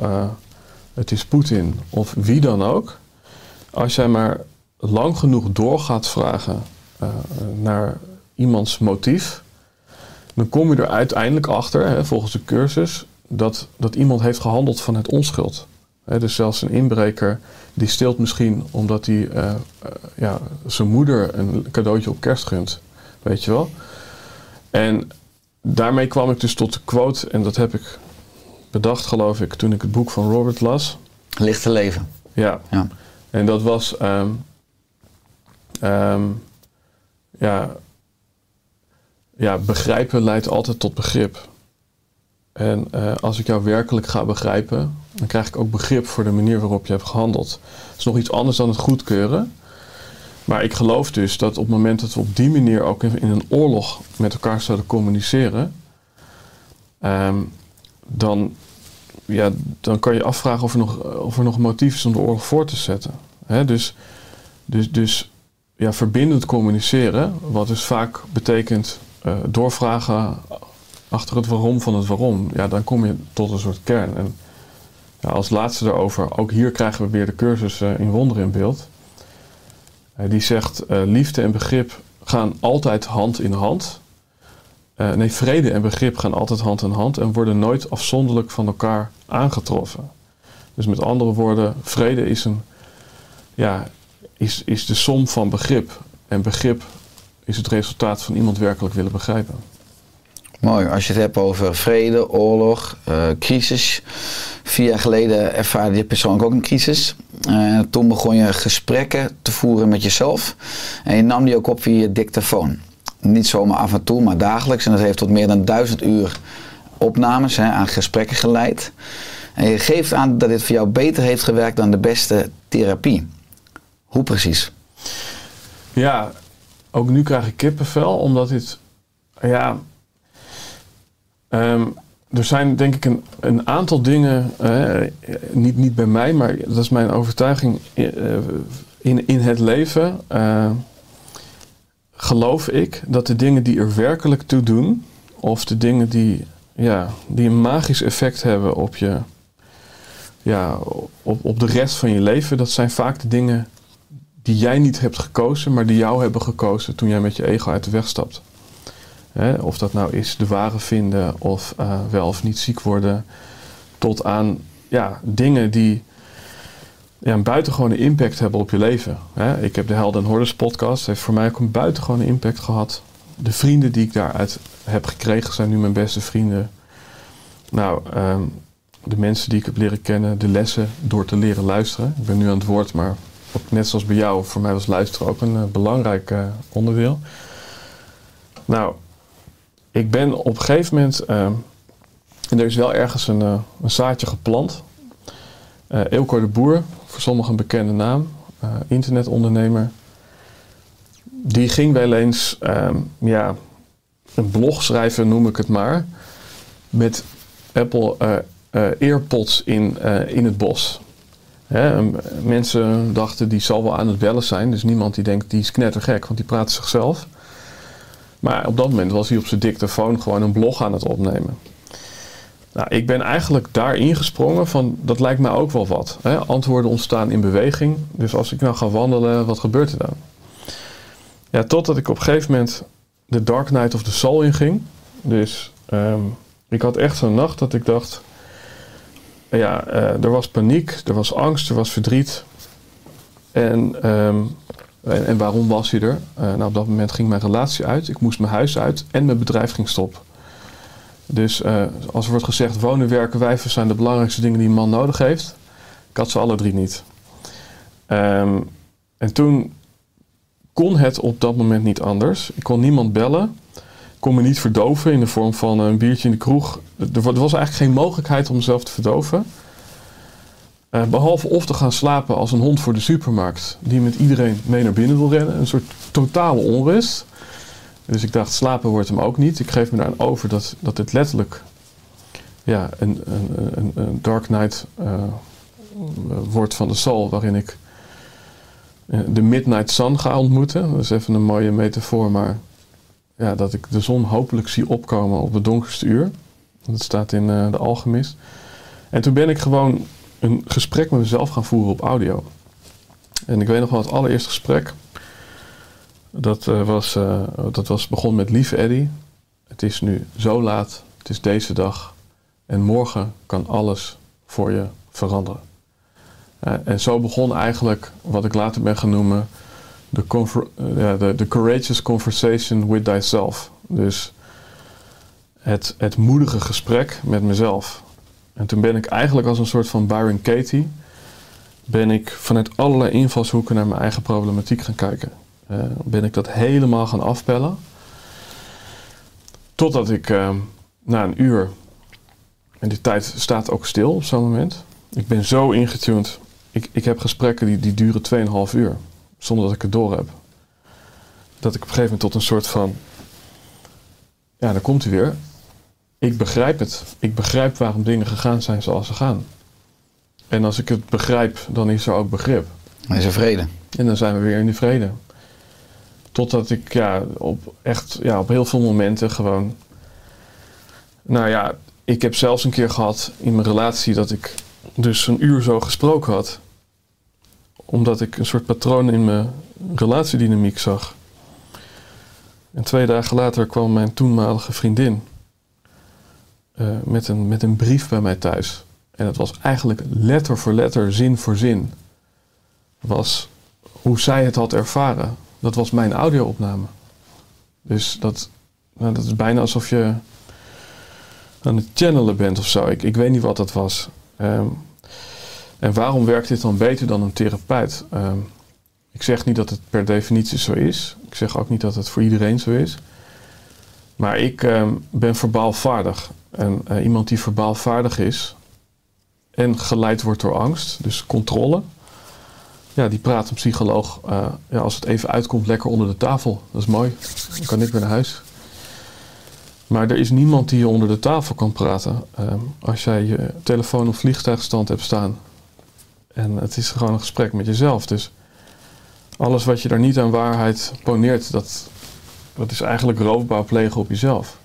het is Poetin, of wie dan ook, als jij maar lang genoeg door gaat vragen naar iemands motief, dan kom je er uiteindelijk achter, hè, volgens de cursus, dat, dat iemand heeft gehandeld van het onschuld. He, dus zelfs een inbreker die stilt misschien omdat hij uh, uh, ja, zijn moeder een cadeautje op kerst gunt. Weet je wel? En daarmee kwam ik dus tot de quote, en dat heb ik bedacht, geloof ik, toen ik het boek van Robert las. Lichte leven. Ja. ja. En dat was. Um, um, ja, ja, begrijpen leidt altijd tot begrip. En uh, als ik jou werkelijk ga begrijpen, dan krijg ik ook begrip voor de manier waarop je hebt gehandeld. Het is nog iets anders dan het goedkeuren. Maar ik geloof dus dat op het moment dat we op die manier ook in een oorlog met elkaar zouden communiceren, um, dan ja, dan kan je afvragen of er nog, of er nog motief is om de oorlog voor te zetten. Hè, dus, dus, dus ja, verbindend communiceren, wat dus vaak betekent eh, doorvragen achter het waarom van het waarom, ja, dan kom je tot een soort kern. En ja, als laatste daarover, ook hier krijgen we weer de cursus in wonderen in beeld. Eh, die zegt, eh, liefde en begrip gaan altijd hand in hand. Nee, vrede en begrip gaan altijd hand in hand en worden nooit afzonderlijk van elkaar aangetroffen. Dus met andere woorden, vrede is, een, ja, is, is de som van begrip. En begrip is het resultaat van iemand werkelijk willen begrijpen. Mooi, als je het hebt over vrede, oorlog, eh, crisis. Vier jaar geleden ervaarde je persoonlijk ook een crisis. Eh, toen begon je gesprekken te voeren met jezelf. En je nam die ook op via je dictafoon. Niet zomaar af en toe, maar dagelijks. En dat heeft tot meer dan duizend uur opnames hè, aan gesprekken geleid. En je geeft aan dat dit voor jou beter heeft gewerkt dan de beste therapie. Hoe precies? Ja, ook nu krijg ik kippenvel, omdat dit, ja, ehm, er zijn denk ik een, een aantal dingen, niet, niet bij mij, maar dat is mijn overtuiging eh, in, in het leven. eh, geloof ik dat de dingen die er werkelijk toe doen, of de dingen die, ja, die een magisch effect hebben op je, ja, op, op de rest van je leven, dat zijn vaak de dingen die jij niet hebt gekozen, maar die jou hebben gekozen toen jij met je ego uit de weg stapt. Hè, of dat nou is de ware vinden of eh, wel of niet ziek worden, tot aan ja, dingen die ja, een buitengewone impact hebben op je leven. Hè. Ik heb de Helden en Hordes podcast, heeft voor mij ook een buitengewone impact gehad. De vrienden die ik daaruit heb gekregen zijn nu mijn beste vrienden. Nou, ehm, de mensen die ik heb leren kennen, de lessen door te leren luisteren. Ik ben nu aan het woord, maar ook net zoals bij jou, voor mij was luisteren ook een eh, belangrijk eh, onderdeel. Nou, ik ben op een gegeven moment, ehm, en er is wel ergens een, eh, een zaadje geplant. Eh Eelco de Boer, voor sommigen een bekende naam, eh, internetondernemer. Die ging wel eens ehm, ja, een blog schrijven, noem ik het maar, met Apple eh, eh, AirPods in, eh, in het bos. Hè, en mensen dachten die zal wel aan het bellen zijn. Dus niemand die denkt die is knettergek, want die praat zichzelf. Maar op dat moment was hij op zijn dictafoon gewoon een blog aan het opnemen. Nou, ik ben eigenlijk daar ingesprongen van dat lijkt mij ook wel wat. Hè? Antwoorden ontstaan in beweging. Dus als ik nou ga wandelen, wat gebeurt er dan? Ja, totdat ik op een gegeven moment de Dark Knight of the Soul inging. Dus ehm, ik had echt zo'n nacht dat ik dacht... Ja, eh, er was paniek, er was angst, er was verdriet. En, ehm, en, waarom was hij er? Eh, nou, op dat moment ging mijn relatie uit. Ik moest mijn huis uit en mijn bedrijf ging stoppen. Dus eh, als er wordt gezegd, wonen, werken, wijven zijn de belangrijkste dingen die een man nodig heeft. Ik had ze alle drie niet. Ehm, en toen kon het op dat moment niet anders. Ik kon niemand bellen. Kon me niet verdoven in de vorm van een biertje in de kroeg. Er wa- er was eigenlijk geen mogelijkheid om mezelf te verdoven. Eh, behalve of te gaan slapen als een hond voor de supermarkt. Die met iedereen mee naar binnen wil rennen. Een soort totale onrust. Dus ik dacht, slapen wordt hem ook niet. Ik geef me daar aan over dat, dat het letterlijk ja, een, een, een, een Dark Knight eh, wordt van de soul. Waarin ik eh, de Midnight Sun ga ontmoeten. Dat is even een mooie metafoor, maar ja, dat ik de zon hopelijk zie opkomen op het donkerste uur. Dat staat in eh, de Alchemist. En toen ben ik gewoon een gesprek met mezelf gaan voeren op audio. En ik weet nog wel het allereerste gesprek. Dat, eh, was, eh, dat was begon met lieve Eddie. Het is nu zo laat. Het is deze dag. En morgen kan alles voor je veranderen. En zo begon eigenlijk wat ik later ben gaan noemen de courageous conversation with thyself. Dus het, het moedige gesprek met mezelf. En toen ben ik eigenlijk als een soort van Byron Katie... ben ik vanuit allerlei invalshoeken naar mijn eigen problematiek gaan kijken. Eh, ben ik dat helemaal gaan afpellen. Totdat ik eh, na een uur... en die tijd staat ook stil op zo'n moment... ik ben zo ingetuned. Ik, ik heb gesprekken die, die duren 2,5 uur. Zonder dat ik het door heb. Dat ik op een gegeven moment tot een soort van... Ja, daar komt hij weer. ik begrijp het. Ik begrijp waarom dingen gegaan zijn zoals ze gaan. En als ik het begrijp, dan is er ook begrip. Dan is er vrede. En dan zijn we weer in de vrede. Totdat ik ja, op, echt, ja, op heel veel momenten gewoon. Nou ja, ik heb zelfs een keer gehad in mijn relatie dat ik dus een uur zo gesproken had. Omdat ik een soort patroon in mijn relatiedynamiek zag. En twee dagen later kwam mijn toenmalige vriendin eh, met, een, met een brief bij mij thuis. En het was eigenlijk letter voor letter, zin voor zin. Was hoe zij het had ervaren. Dat was mijn audio-opname. Dus dat, nou, dat is bijna alsof je aan het channelen bent of zo. Ik, ik weet niet wat dat was. Ehm, en waarom werkt dit dan beter dan een therapeut? Ehm, ik zeg niet dat het per definitie zo is. Ik zeg ook niet dat het voor iedereen zo is. Maar ik ehm, ben verbaalvaardig. En eh, iemand die verbaalvaardig is en geleid wordt door angst, dus controle, ja, die praat een psycholoog, eh, ja, als het even uitkomt, lekker onder de tafel. Dat is mooi. Dan kan ik weer naar huis. Maar er is niemand die je onder de tafel kan praten. Ehm, als jij je telefoon op vliegtuigstand hebt staan. En het is gewoon een gesprek met jezelf. Dus alles wat je daar niet aan waarheid poneert, dat, dat is eigenlijk roofbouw plegen op jezelf.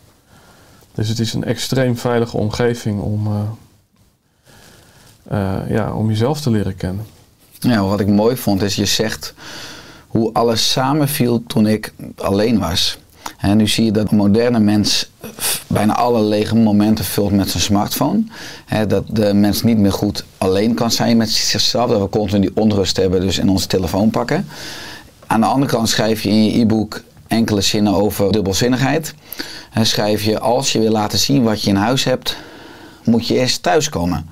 Dus het is een extreem veilige omgeving om, eh, eh, ja, om jezelf te leren kennen. Ja, wat ik mooi vond is, je zegt hoe alles samenviel toen ik alleen was. En nu zie je dat een moderne mens bijna alle lege momenten vult met zijn smartphone. dat de mens niet meer goed alleen kan zijn met zichzelf. Dat we continu die onrust hebben, dus in onze telefoon pakken. Aan de andere kant schrijf je in je e-book enkele zinnen over dubbelzinnigheid. En schrijf je, als je wil laten zien wat je in huis hebt, moet je eerst thuiskomen.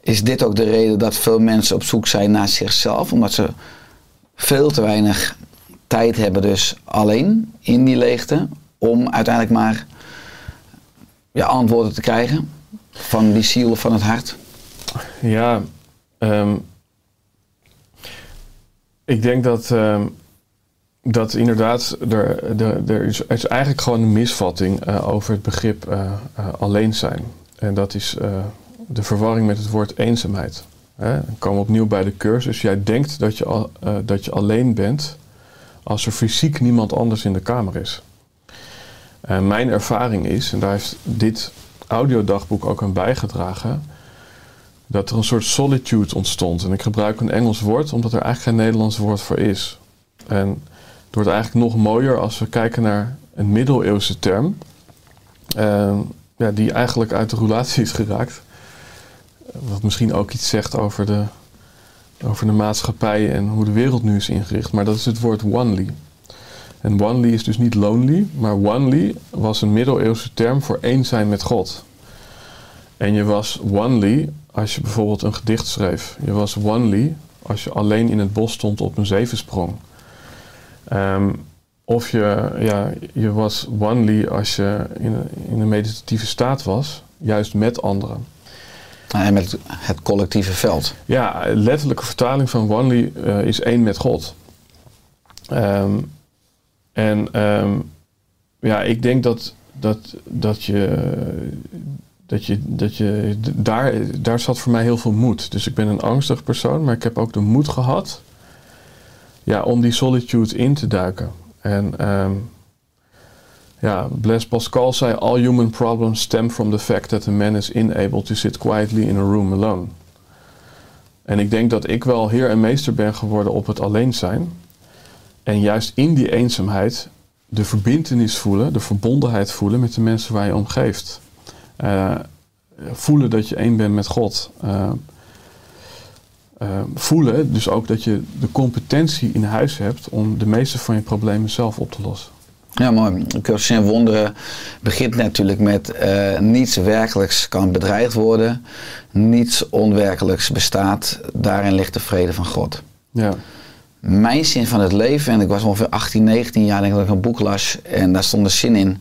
Is dit ook de reden dat veel mensen op zoek zijn naar zichzelf? Omdat ze veel te weinig tijd hebben dus alleen in die leegte om uiteindelijk maar ja, antwoorden te krijgen van die ziel van het hart? Ja, ehm, ik denk dat, ehm, dat inderdaad er, er, is, eigenlijk gewoon een misvatting uh, over het begrip uh, uh, alleen zijn. En dat is de verwarring met het woord eenzaamheid. Hè? Dan komen opnieuw bij de cursus. Jij denkt dat je, al, dat je alleen bent als er fysiek niemand anders in de kamer is. Mijn ervaring is, en daar heeft dit audiodagboek ook aan bijgedragen, dat er een soort solitude ontstond. En ik gebruik een Engels woord omdat er eigenlijk geen Nederlands woord voor is. En het wordt eigenlijk nog mooier als we kijken naar een middeleeuwse term, uh, ja, die eigenlijk uit de roulatie is geraakt. Wat misschien ook iets zegt over de, over de maatschappij en hoe de wereld nu is ingericht. Maar dat is het woord onely. En onely is dus niet lonely, maar onely was een middeleeuwse term voor één zijn met God. En je was onely als je bijvoorbeeld een gedicht schreef. Je was onely als je alleen in het bos stond op een zevensprong. Um, of je, ja, je was onely als je in, in een meditatieve staat was, juist met anderen. En met het collectieve veld. Ja, letterlijke vertaling van onely uh, is één met God. Um, en um, ja, ik denk dat, dat, dat je, dat je, dat je daar, daar zat voor mij heel veel moed. Dus ik ben een angstig persoon, maar ik heb ook de moed gehad ja, om die solitude in te duiken. En um, ja, Blaise Pascal zei: All human problems stem from the fact that a man is unable to sit quietly in a room alone. En ik denk dat ik wel heer en meester ben geworden op het alleen zijn. En juist in die eenzaamheid de verbindenis voelen, de verbondenheid voelen met de mensen waar je omgeeft. Uh, voelen dat je één bent met God. Uh, uh, voelen dus ook dat je de competentie in huis hebt om de meeste van je problemen zelf op te lossen. Ja, mooi. Cursus in Wonderen begint natuurlijk met uh, niets werkelijks kan bedreigd worden, niets onwerkelijks bestaat. Daarin ligt de vrede van God. Ja. Mijn zin van het leven, en ik was ongeveer 18, 19 jaar, denk ik dat ik een boek las, en daar stond een zin in: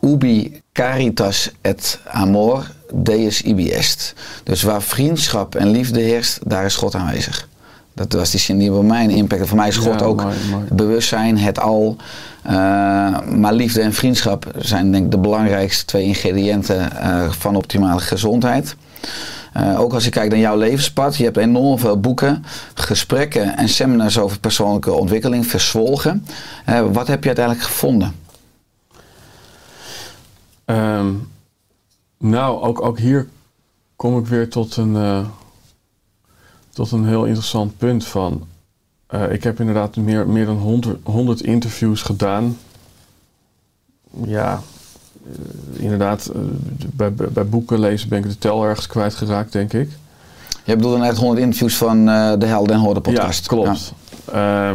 Ubi caritas et amor deus ibi est. Dus waar vriendschap en liefde heerst, daar is God aanwezig. Dat was die zin die bij mij een impact had. Voor mij is God Ja, ook mooi, mooi. bewustzijn, het al. Eh, maar liefde en vriendschap zijn denk ik de belangrijkste twee ingrediënten eh, van optimale gezondheid. Eh, ook als je kijkt naar jouw levenspad, je hebt enorm veel boeken, gesprekken en seminars over persoonlijke ontwikkeling verzwolgen. Wat heb je uiteindelijk gevonden? Ehm, nou, ook, ook hier kom ik weer tot een, eh, tot een heel interessant punt van. eh, ik heb inderdaad meer, meer dan 100, 100 interviews gedaan. Ja, eh, inderdaad, eh, bij, bij, boeken lezen ben ik de tel ergens kwijtgeraakt, denk ik. Je bedoelt dan echt 100 interviews van de Helden en podcast. Ja, klopt. Ja.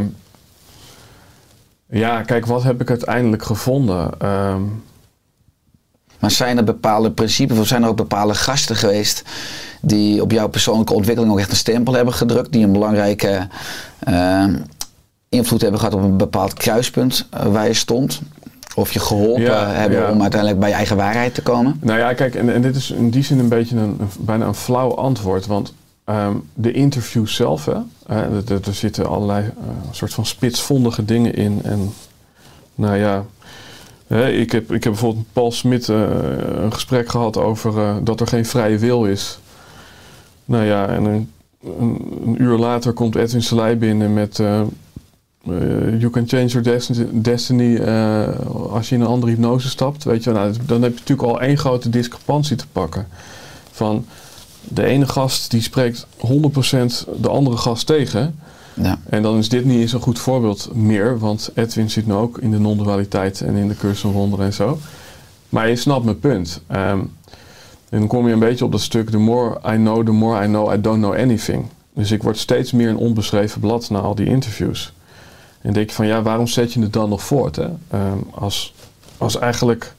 ja, kijk, wat heb ik uiteindelijk gevonden? Ehm, Maar zijn er bepaalde principes of zijn er ook bepaalde gasten geweest die op jouw persoonlijke ontwikkeling ook echt een stempel hebben gedrukt, die een belangrijke eh, invloed hebben gehad op een bepaald kruispunt eh, waar je stond? Of je geholpen Ja, hebben ja. om uiteindelijk bij je eigen waarheid te komen? Nou ja, kijk, en, en dit is in die zin een beetje een, een- bijna een flauw antwoord. Want ehm, de interviews zelf, hè, eh, er- zitten allerlei eh, soort van spitsvondige dingen in. En nou ja, hè, ik, heb, ik heb bijvoorbeeld met Paul Smit een gesprek gehad over dat er geen vrije wil is. Nou ja, en een, uur later komt Edwin Selei binnen met... eh, eh, you can change your destiny, destiny eh, als je in een andere hypnose stapt. Weet je, nou, dan heb je natuurlijk al één grote discrepantie te pakken. Van de ene gast die spreekt 100% de andere gast tegen. Ja. En dan is dit niet eens een goed voorbeeld meer. Want Edwin zit nu ook in de non-dualiteit en in de cursus van wonderen en zo. Maar je snapt mijn punt. Ehm, en dan kom je een beetje op dat stuk... The more I know, the more I know I don't know anything. Dus ik word steeds meer een onbeschreven blad na al die interviews. En denk je van, ja, waarom zet je het dan nog voort? Hè? Ehm, als, als eigenlijk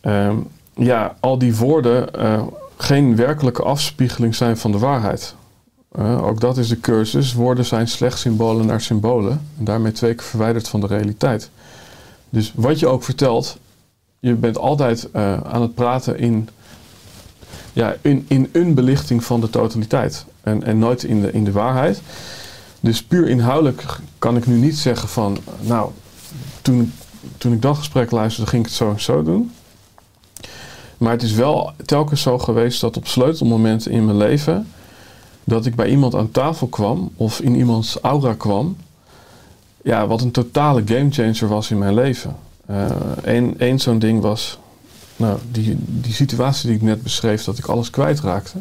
ehm, ja, al die woorden eh, geen werkelijke afspiegeling zijn van de waarheid. Eh, ook dat is de cursus. Woorden zijn slechts symbolen naar symbolen. En daarmee twee keer verwijderd van de realiteit. Dus wat je ook vertelt, je bent altijd eh, aan het praten in, ja, in, in een belichting van de totaliteit. En, en nooit in de, in de waarheid. Dus puur inhoudelijk kan ik nu niet zeggen van, nou, toen, toen ik dat gesprek luisterde, ging ik het zo en zo doen. Maar het is wel telkens zo geweest dat op sleutelmomenten in mijn leven, dat ik bij iemand aan tafel kwam of in iemands aura kwam, ja, wat een totale gamechanger was in mijn leven. Eén één zo'n ding was, nou, die, die situatie die ik net beschreef, dat ik alles kwijtraakte.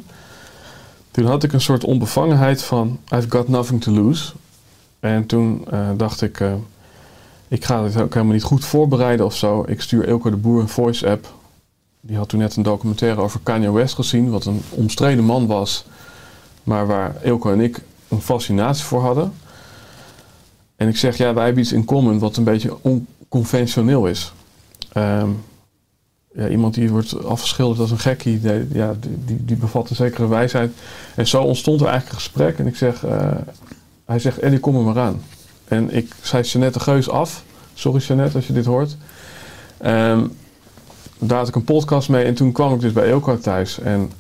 Toen had ik een soort onbevangenheid van, I've got nothing to lose. En toen eh, dacht ik, eh, ik ga dit ook helemaal niet goed voorbereiden of zo. Ik stuur Ilko de Boer een voice app. Die had toen net een documentaire over Kanye West gezien, wat een omstreden man was. Maar waar Ilko en ik een fascinatie voor hadden. En ik zeg, ja, wij hebben iets in common wat een beetje onconventioneel is. Ehm, ja, iemand die wordt afgeschilderd als een gekkie, die, ja, die, die, bevat een zekere wijsheid. En zo ontstond er eigenlijk een gesprek. En ik zeg, eh, hij zegt, Eddie, kom er maar aan. En ik zei Jeanette de Geus af. Sorry Jeanette als je dit hoort. Ehm, daar had ik een podcast mee en toen kwam ik dus bij Eelco thuis. En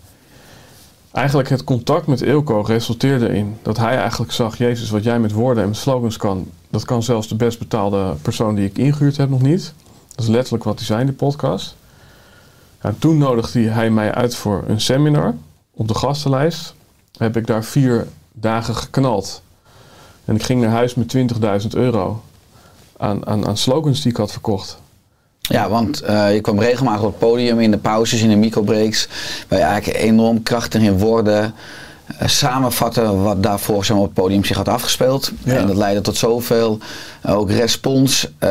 eigenlijk het contact met Eelco resulteerde in dat hij eigenlijk zag... Jezus, wat jij met woorden en slogans kan... dat kan zelfs de best betaalde persoon die ik ingehuurd heb nog niet. Dat is letterlijk wat hij zei in de podcast. En toen nodigde hij mij uit voor een seminar op de gastenlijst. Heb ik daar vier dagen geknald. En ik ging naar huis met 20.000 euro aan, aan, aan slogans die ik had verkocht. Ja, want eh, je kwam regelmatig op het podium in de pauzes, in de microbreaks, waar je eigenlijk enorm krachtig in woorden samenvatten wat daarvoor zeg maar, op het podium zich had afgespeeld. Ja. En dat leidde tot zoveel, eh, ook respons, eh,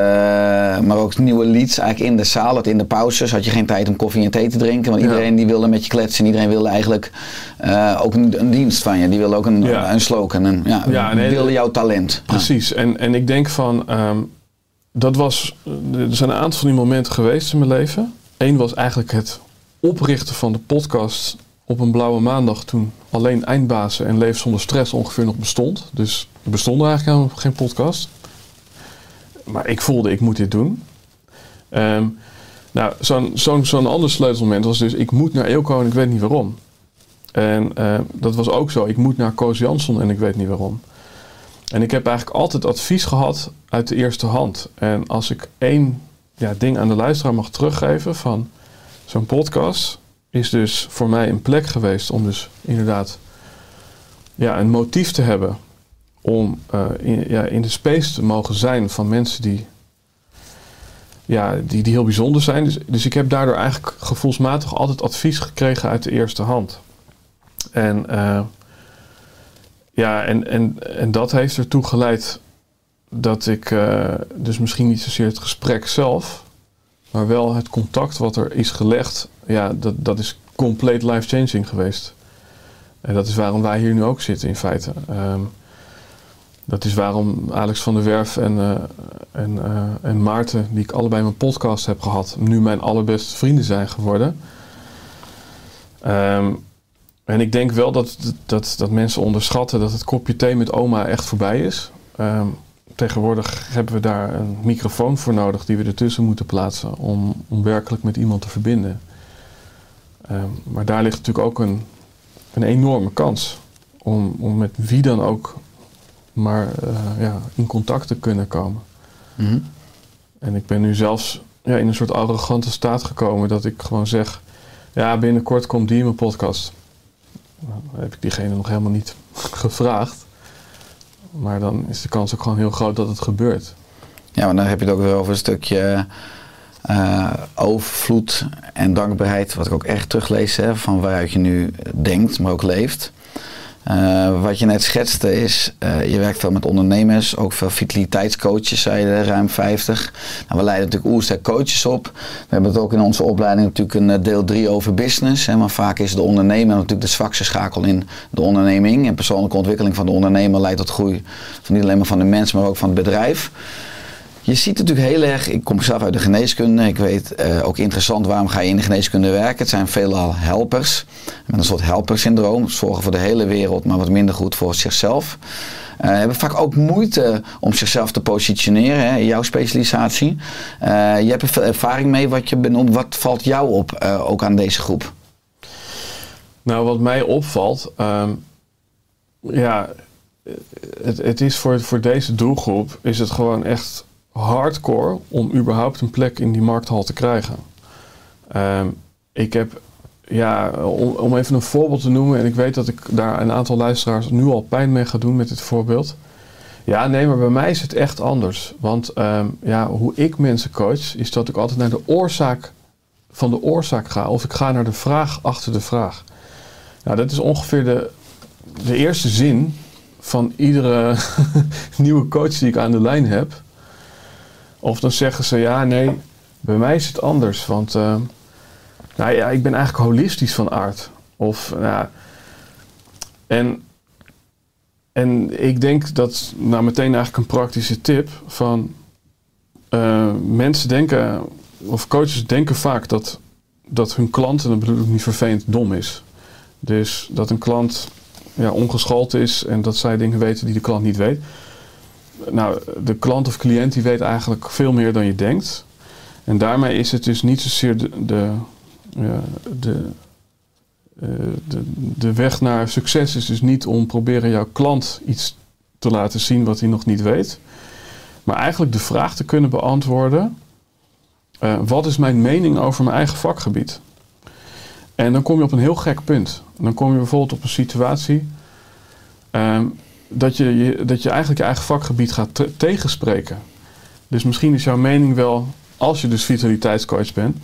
maar ook nieuwe leads eigenlijk in de zaal. Dat in de pauzes had je geen tijd om koffie en thee te drinken, want Ja. iedereen die wilde met je kletsen en iedereen wilde eigenlijk eh, ook een, een dienst van je. Die wilde ook een, Ja. een slogan, een, ja, nee, wilde jouw talent. Precies. En, en ik denk van, ehm, dat was, er zijn een aantal van die momenten geweest in mijn leven. Eén was eigenlijk het oprichten van de podcast op een blauwe maandag toen alleen eindbazen en Leven zonder stress ongeveer nog bestond. Dus er bestond eigenlijk geen podcast. Maar ik voelde, ik moet dit doen. Ehm, nou, zo'n zo'n zo'n ander sleutelmoment was dus, ik moet naar Eelco en ik weet niet waarom. En eh, dat was ook zo. Ik moet naar Koos Jansson en ik weet niet waarom. En ik heb eigenlijk altijd advies gehad uit de eerste hand. En als ik één ja, ding aan de luisteraar mag teruggeven van zo'n podcast, is dus voor mij een plek geweest om dus inderdaad ja, een motief te hebben om eh, in, ja, in de space te mogen zijn van mensen die, ja, die, die heel bijzonder zijn. Dus, dus ik heb daardoor eigenlijk gevoelsmatig altijd advies gekregen uit de eerste hand. En, eh, ja, en, en, en dat heeft ertoe geleid dat ik eh, dus misschien niet zozeer het gesprek zelf, maar wel het contact wat er is gelegd, ja, dat, dat is compleet life-changing geweest. En dat is waarom wij hier nu ook zitten in feite. Ehm, dat is waarom Alex van der Werf en, eh, en, eh, en Maarten, die ik allebei mijn podcast heb gehad, nu mijn allerbeste vrienden zijn geworden. Ehm, en ik denk wel dat, dat, dat mensen onderschatten dat het kopje thee met oma echt voorbij is. Ehm, tegenwoordig hebben we daar een microfoon voor nodig die we ertussen moeten plaatsen om, om werkelijk met iemand te verbinden. Ehm, maar daar ligt natuurlijk ook een, een enorme kans om, om met wie dan ook maar eh, ja, in contact te kunnen komen. Mhm. En ik ben nu zelfs ja, in een soort arrogante staat gekomen dat ik gewoon zeg: Ja, binnenkort komt die in mijn podcast. Nou, dan heb ik diegene nog helemaal niet *laughs* gevraagd. Maar dan is de kans ook gewoon heel groot dat het gebeurt. Ja, maar dan heb je het ook weer over een stukje eh, overvloed en dankbaarheid, wat ik ook echt teruglees hè, van waaruit je nu denkt, maar ook leeft. Eh, wat je net schetste is, eh, je werkt veel met ondernemers, ook veel vitaliteitscoaches, zei je, ruim 50. Nou, we leiden natuurlijk oersterk coaches op. We hebben het ook in onze opleiding natuurlijk een eh, deel 3 over business. Hè, maar vaak is de ondernemer natuurlijk de zwakste schakel in de onderneming. En persoonlijke ontwikkeling van de ondernemer leidt tot groei van niet alleen maar van de mens, maar ook van het bedrijf. Je ziet natuurlijk heel erg, ik kom zelf uit de geneeskunde, ik weet eh, ook interessant waarom ga je in de geneeskunde werken. Het zijn veelal helpers, met een soort helpersyndroom, zorgen voor de hele wereld, maar wat minder goed voor zichzelf. Eh, hebben vaak ook moeite om zichzelf te positioneren, hè, jouw specialisatie. Eh, je hebt er veel ervaring mee, wat, je benoemt. wat valt jou op ook aan deze groep? Nou, wat mij opvalt, ehm, ja, het, het is voor, voor deze doelgroep is het gewoon echt hardcore om überhaupt een plek in die markthal te krijgen. Ehm, ik heb, ja, om, even een voorbeeld te noemen, en ik weet dat ik daar een aantal luisteraars nu al pijn mee ga doen met dit voorbeeld. Ja, nee, maar bij mij is het echt anders. Want ehm, ja, hoe ik mensen coach, is dat ik altijd naar de oorzaak van de oorzaak ga. Of ik ga naar de vraag achter de vraag. Nou, dat is ongeveer de, de eerste zin van iedere *laughs* nieuwe coach die ik aan de lijn heb. Of dan zeggen ze, ja, nee, bij mij is het anders. Want eh, nou ja, ik ben eigenlijk holistisch van aard. Of, nou, en, en ik denk dat, nou meteen eigenlijk een praktische tip van eh, mensen denken, of coaches denken vaak dat, dat hun klant, en dat bedoel ik niet vervelend, dom is. Dus dat een klant ja, ongeschoold is en dat zij dingen weten die de klant niet weet nou, de klant of cliënt die weet eigenlijk veel meer dan je denkt. En daarmee is het dus niet zozeer de, de, de, eh, de, de weg naar succes is dus niet om proberen jouw klant iets te laten zien wat hij nog niet weet. Maar eigenlijk de vraag te kunnen beantwoorden: eh, wat is mijn mening over mijn eigen vakgebied? En dan kom je op een heel gek punt. Dan kom je bijvoorbeeld op een situatie. ehm, dat je, je- dat je eigenlijk je eigen vakgebied gaat te- tegenspreken. Dus misschien is jouw mening wel, als je dus vitaliteitscoach bent,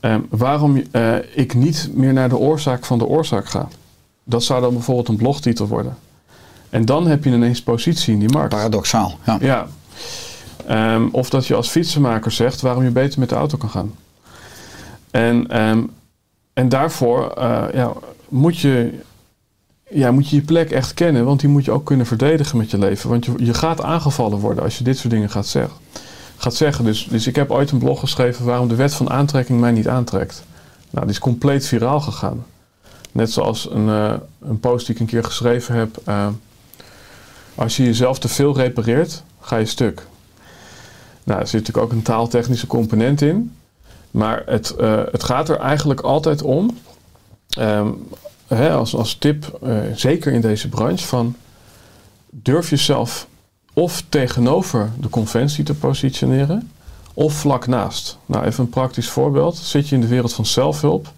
ehm, waarom eh, ik niet meer naar de oorzaak van de oorzaak ga. Dat zou dan bijvoorbeeld een blogtitel worden. En dan heb je ineens positie in die markt. Paradoxaal, ja. Ja. Ehm, of dat je als fietsenmaker zegt waarom je beter met de auto kan gaan. En, ehm, en daarvoor eh, ja, moet, je, ja, moet je je plek echt kennen, want die moet je ook kunnen verdedigen met je leven. Want je, je gaat aangevallen worden als je dit soort dingen gaat zeggen. Gaat zeggen. Dus, dus ik heb ooit een blog geschreven waarom de wet van aantrekking mij niet aantrekt. Nou, die is compleet viraal gegaan. Net zoals een, eh, een post die ik een keer geschreven heb. eh, als je jezelf te veel repareert, ga je stuk. Nou, er zit natuurlijk ook een taaltechnische component in. Maar het, eh, het gaat er eigenlijk altijd om. ehm, als, als tip, eh, zeker in deze branche, van durf jezelf of tegenover de conventie te positioneren of vlak naast. Nou, even een praktisch voorbeeld. Zit je in de wereld van zelfhulp,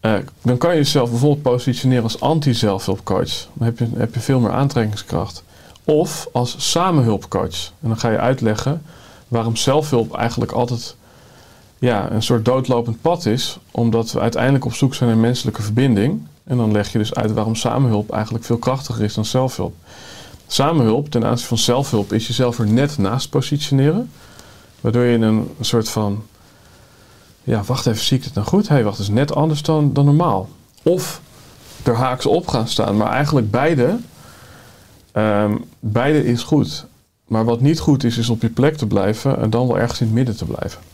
eh, dan kan je jezelf bijvoorbeeld positioneren als anti-zelfhulpcoach. Dan heb je, heb je veel meer aantrekkingskracht. Of als samenhulpcoach. En dan ga je uitleggen waarom zelfhulp eigenlijk altijd ja, een soort doodlopend pad is. Omdat we uiteindelijk op zoek zijn naar menselijke verbinding. En dan leg je dus uit waarom samenhulp eigenlijk veel krachtiger is dan zelfhulp. Samenhulp ten aanzien van zelfhulp is jezelf er net naast positioneren. Waardoor je in een soort van... Ja, wacht even, zie ik het nou goed? Hé, hey, wacht, is net anders dan, dan normaal. Of er haaks op gaan staan. Maar eigenlijk beide... ehm, beide is goed. Maar wat niet goed is, is op je plek te blijven... en dan wel ergens in het midden te blijven.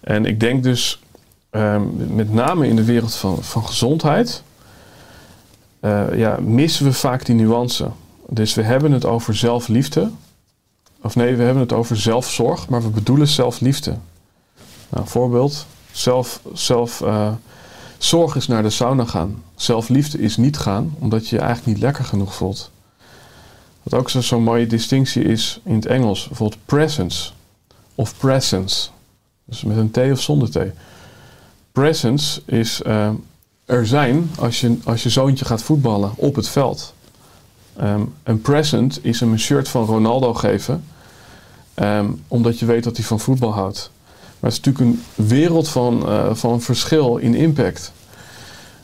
En ik denk dus... ehm, met name in de wereld van, van gezondheid... eh, ja, missen we vaak die nuance. Dus we hebben het over zelfliefde... Of nee, we hebben het over zelfzorg, maar we bedoelen zelfliefde. Nou, voorbeeld. Zelf, zelf eh, zorg is naar de sauna gaan. Zelfliefde is niet gaan, omdat je je eigenlijk niet lekker genoeg voelt. Wat ook zo- zo'n mooie distinctie is in het Engels. Bijvoorbeeld presence of presence. Dus met een T of zonder T. Presence is eh, er zijn als je, als je zoontje gaat voetballen op het veld. Ehm, een present is hem een shirt van Ronaldo geven. ehm, omdat je weet dat hij van voetbal houdt. Maar het is natuurlijk een wereld van, eh, van verschil in impact.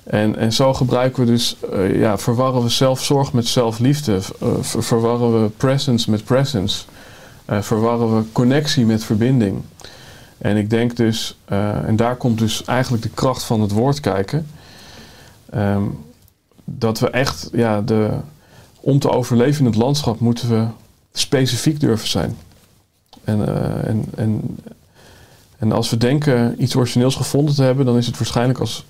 En, en zo gebruiken we dus, eh, ja, verwarren we zelfzorg met zelfliefde. ver- verwarren we presence met presence. verwarren we connectie met verbinding. En ik denk dus, eh, en daar komt dus eigenlijk de kracht van het woord kijken. ehm, dat we echt, ja, de, om te overleven in het landschap moeten we specifiek durven zijn. En, eh, en, en, en als we denken iets origineels gevonden te hebben, dan is het waarschijnlijk als,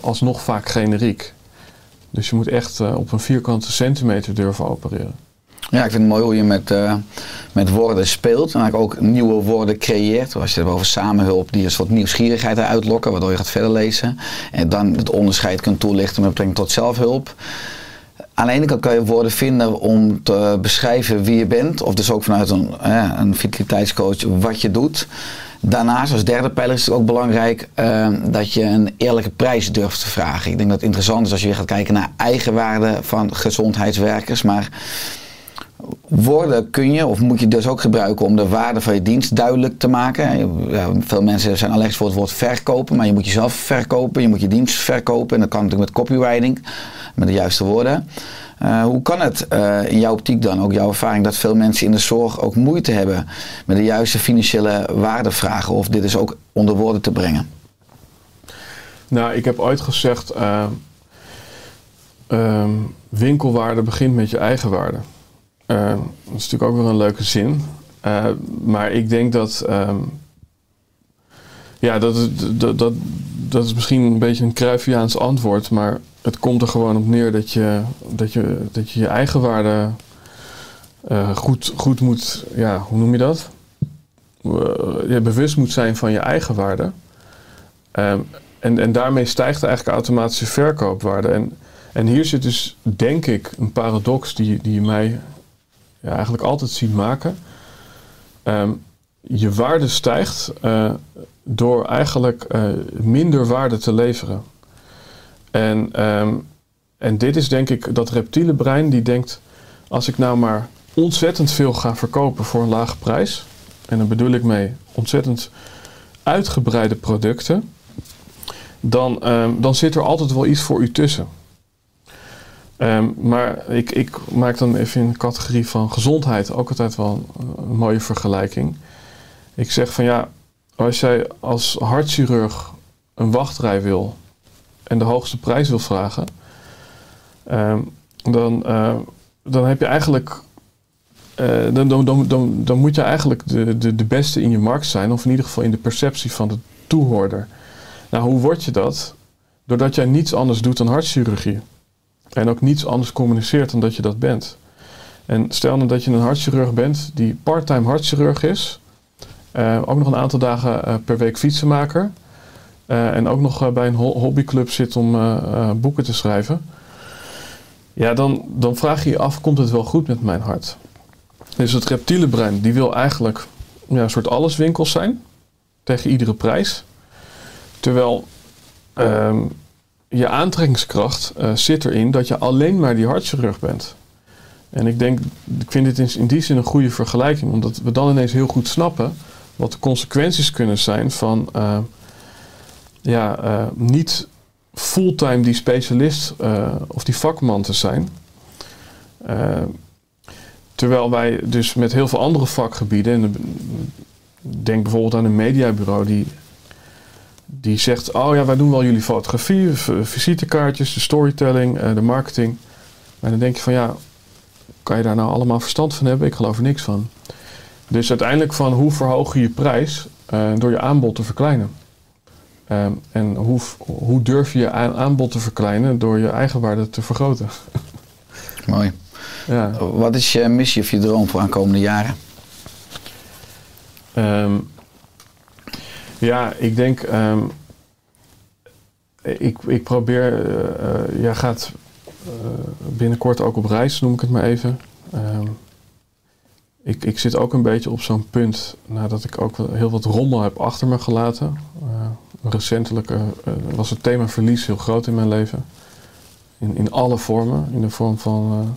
alsnog vaak generiek. Dus je moet echt eh, op een vierkante centimeter durven opereren. Ja, ik vind het mooi hoe je met, eh, met woorden speelt. En eigenlijk ook nieuwe woorden creëert. Als je het hebt over samenhulp, die een soort nieuwsgierigheid uitlokken, waardoor je gaat verder lezen. En dan het onderscheid kunt toelichten met betrekking tot zelfhulp. Aan de ene kant kan je woorden vinden om te beschrijven wie je bent. Of dus ook vanuit een, eh, een vitaliteitscoach wat je doet. Daarnaast, als derde pijler is het ook belangrijk eh, dat je een eerlijke prijs durft te vragen. Ik denk dat het interessant is als je weer gaat kijken naar eigenwaarde van gezondheidswerkers. Maar woorden kun je of moet je dus ook gebruiken om de waarde van je dienst duidelijk te maken. Veel mensen zijn allergisch voor het woord verkopen, maar je moet jezelf verkopen, je moet je dienst verkopen. En dat kan natuurlijk met copywriting, met de juiste woorden. Eh, hoe kan het eh, in jouw optiek dan, ook jouw ervaring, dat veel mensen in de zorg ook moeite hebben met de juiste financiële waardevragen of dit is ook onder woorden te brengen? Nou, ik heb ooit gezegd, eh, ehm, winkelwaarde begint met je eigen waarde. Eh, dat is natuurlijk ook weer een leuke zin. Eh, maar ik denk dat, ehm, ja, dat, dat, dat, dat is misschien een beetje een Cruyffiaans antwoord, maar het komt er gewoon op neer dat je dat je, dat je, je eigen waarde eh, goed, goed moet, ja, hoe noem je dat? Eh, je bewust moet zijn van je eigen waarde. Ehm, en, en daarmee stijgt eigenlijk automatisch verkoopwaarde. En, en hier zit dus, denk ik, een paradox die, die mij ja, eigenlijk altijd ziet maken. Ehm, je waarde stijgt eh, door eigenlijk eh, minder waarde te leveren. En, ehm, en dit is denk ik dat reptiele brein die denkt... als ik nou maar ontzettend veel ga verkopen voor een lage prijs... en dan bedoel ik mee ontzettend uitgebreide producten dan, ehm, dan zit er altijd wel iets voor u tussen. Ehm, maar ik, ik maak dan even in de categorie van gezondheid ook altijd wel een, een mooie vergelijking. Ik zeg van ja, als jij als hartchirurg een wachtrij wil en de hoogste prijs wil vragen, ehm, dan, eh, dan heb je eigenlijk. eh, dan, dan, dan, dan moet je eigenlijk de, de, de beste in je markt zijn, of in ieder geval in de perceptie van de toehoorder. Nou, hoe word je dat? Doordat jij niets anders doet dan hartchirurgie. En ook niets anders communiceert dan dat je dat bent. En stel nou dat je een hartchirurg bent die parttime hartchirurg is. eh, ook nog een aantal dagen eh, per week fietsenmaker. eh, en ook nog bij een ho- hobbyclub zit om boeken te schrijven, ja, dan, dan vraag je je af, komt het wel goed met mijn hart? Dus het reptiele brein, die wil eigenlijk ja, een soort alleswinkels zijn, tegen iedere prijs. Terwijl ehm, je aantrekkingskracht eh, zit erin dat je alleen maar die hartchirurg bent. En ik denk, ik vind dit in, in die zin een goede vergelijking, omdat we dan ineens heel goed snappen wat de consequenties kunnen zijn van eh, ja, eh, niet fulltime die specialist of die vakman te zijn. Terwijl wij dus met heel veel andere vakgebieden, en denk bijvoorbeeld aan een mediabureau die, die zegt: Oh ja, wij doen wel jullie fotografie, visitekaartjes, de storytelling, eh, de marketing. Maar dan denk je van ja, kan je daar nou allemaal verstand van hebben? Ik geloof er niks van. Dus uiteindelijk van hoe verhoog je je prijs eh, door je aanbod te verkleinen. Ehm, en hoe, hoe durf je je aan- aanbod te verkleinen door je eigenwaarde te vergroten? *laughs* Mooi. ja. Wat is je missie of je droom voor aankomende jaren? Ehm, ja, ik denk. ehm, ik, ik probeer. eh, eh, jij gaat eh, binnenkort ook op reis, noem ik het maar even. Ehm, ik, ik zit ook een beetje op zo'n punt nadat ik ook heel wat rommel heb achter me gelaten. Recentelijk was het thema verlies heel groot in mijn leven. In, in alle vormen. In de vorm van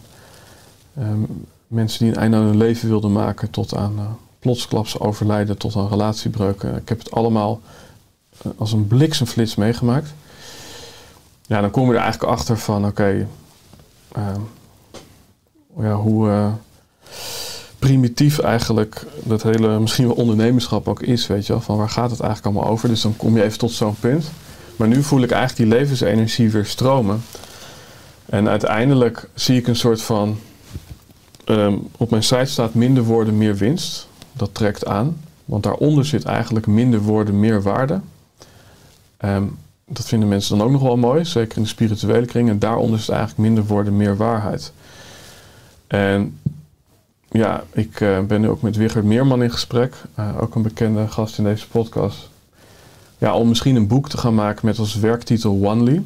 eh, ehm, mensen die een einde aan hun leven wilden maken tot aan plotsklaps overlijden tot aan relatiebreuken. Ik heb het allemaal eh, als een bliksemflits meegemaakt. Ja, dan kom je er eigenlijk achter van, oké, ehm, ja, hoe eh, primitief eigenlijk dat hele, misschien wel ondernemerschap ook is, weet je wel, van waar gaat het eigenlijk allemaal over? Dus dan kom je even tot zo'n punt. Maar nu voel ik eigenlijk die levensenergie weer stromen. En uiteindelijk zie ik een soort van, ehm, op mijn site staat minder woorden, meer winst. Dat trekt aan, want daaronder zit eigenlijk minder woorden, meer waarde. Ehm, dat vinden mensen dan ook nog wel mooi, zeker in de spirituele kring. En daaronder het eigenlijk minder woorden, meer waarheid. En ja, ik eh, ben nu ook met Wigert Meerman in gesprek, eh, ook een bekende gast in deze podcast. Ja, om misschien een boek te gaan maken met als werktitel Onely.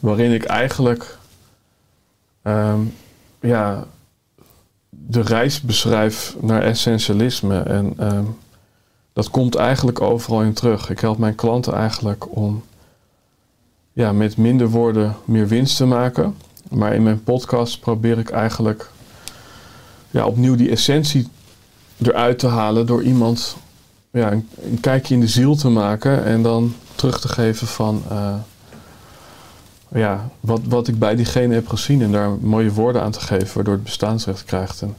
Waarin ik eigenlijk ehm, ja, de reis beschrijf naar essentialisme. En ehm, dat komt eigenlijk overal in terug. Ik help mijn klanten eigenlijk om ja, met minder woorden meer winst te maken. Maar in mijn podcast probeer ik eigenlijk ja, opnieuw die essentie eruit te halen door iemand ja, een, kijkje in de ziel te maken en dan terug te geven van eh, ja, wat, wat ik bij diegene heb gezien en daar mooie woorden aan te geven waardoor het bestaansrecht krijgt. En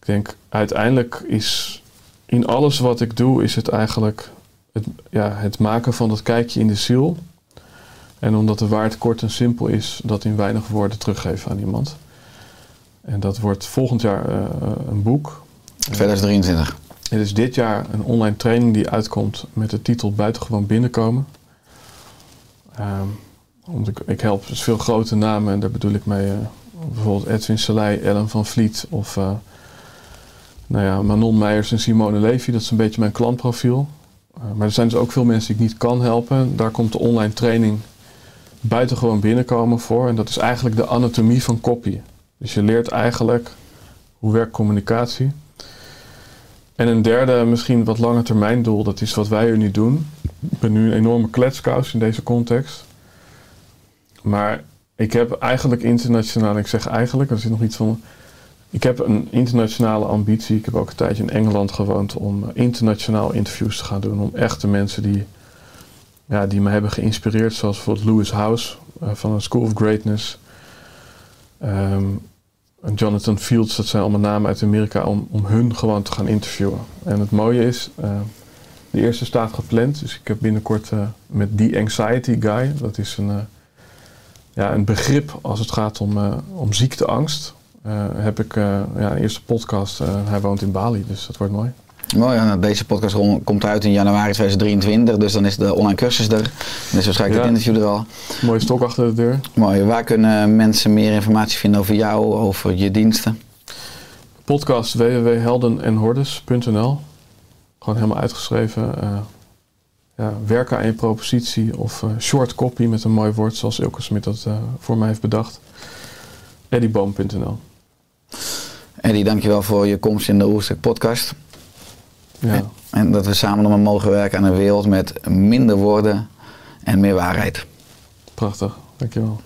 ik denk uiteindelijk is in alles wat ik doe, is het eigenlijk het, ja, het maken van dat kijkje in de ziel. En omdat de waard kort en simpel is, dat in weinig woorden teruggeven aan iemand. En dat wordt volgend jaar eh, een boek. 2023. Het is dit jaar een online training die uitkomt met de titel Buitengewoon binnenkomen. Ehm, omdat ik, help dus veel grote namen en daar bedoel ik mee eh, bijvoorbeeld Edwin Selei, Ellen van Vliet of eh, nou ja, Manon Meijers en Simone Levy. Dat is een beetje mijn klantprofiel. Eh, maar er zijn dus ook veel mensen die ik niet kan helpen. Daar komt de online training buitengewoon binnenkomen voor. En dat is eigenlijk de anatomie van copy. Dus je leert eigenlijk hoe werkt communicatie. En een derde, misschien wat lange termijn doel, dat is wat wij hier nu doen. Ik ben nu een enorme kletskous in deze context. Maar ik heb eigenlijk internationaal, ik zeg eigenlijk, er zit nog iets van. Ik heb een internationale ambitie. Ik heb ook een tijdje in Engeland gewoond om eh, internationaal interviews te gaan doen. Om echte mensen die, ja, die me hebben geïnspireerd, zoals bijvoorbeeld Lewis House eh, van een School of Greatness. Ehm, en Jonathan Fields, dat zijn allemaal namen uit Amerika, om, om hun gewoon te gaan interviewen. En het mooie is, eh, de eerste staat gepland. Dus ik heb binnenkort met The Anxiety Guy, dat is een, ja, een begrip als het gaat om, eh, om ziekteangst. eh, heb ik eh, ja, een eerste podcast. hij woont in Bali, dus dat wordt mooi. Mooi, ja, nou, deze podcast komt uit in januari 2023, dus dan is de online cursus er. Dan is waarschijnlijk Ja. het interview er al. Mooie stok achter de deur. Mooi, waar kunnen mensen meer informatie vinden over jou, over je diensten? Podcast www.heldenenhordes.nl Gewoon helemaal uitgeschreven. Ja, werken aan je propositie of eh, short copy met een mooi woord zoals Ilke Smit dat eh, voor mij heeft bedacht. eddieboom.nl Eddie, dankjewel voor je komst in de Oerstek podcast. Ja, En dat we samen nog maar mogen werken aan een wereld met minder woorden en meer waarheid. prachtig. Dankjewel.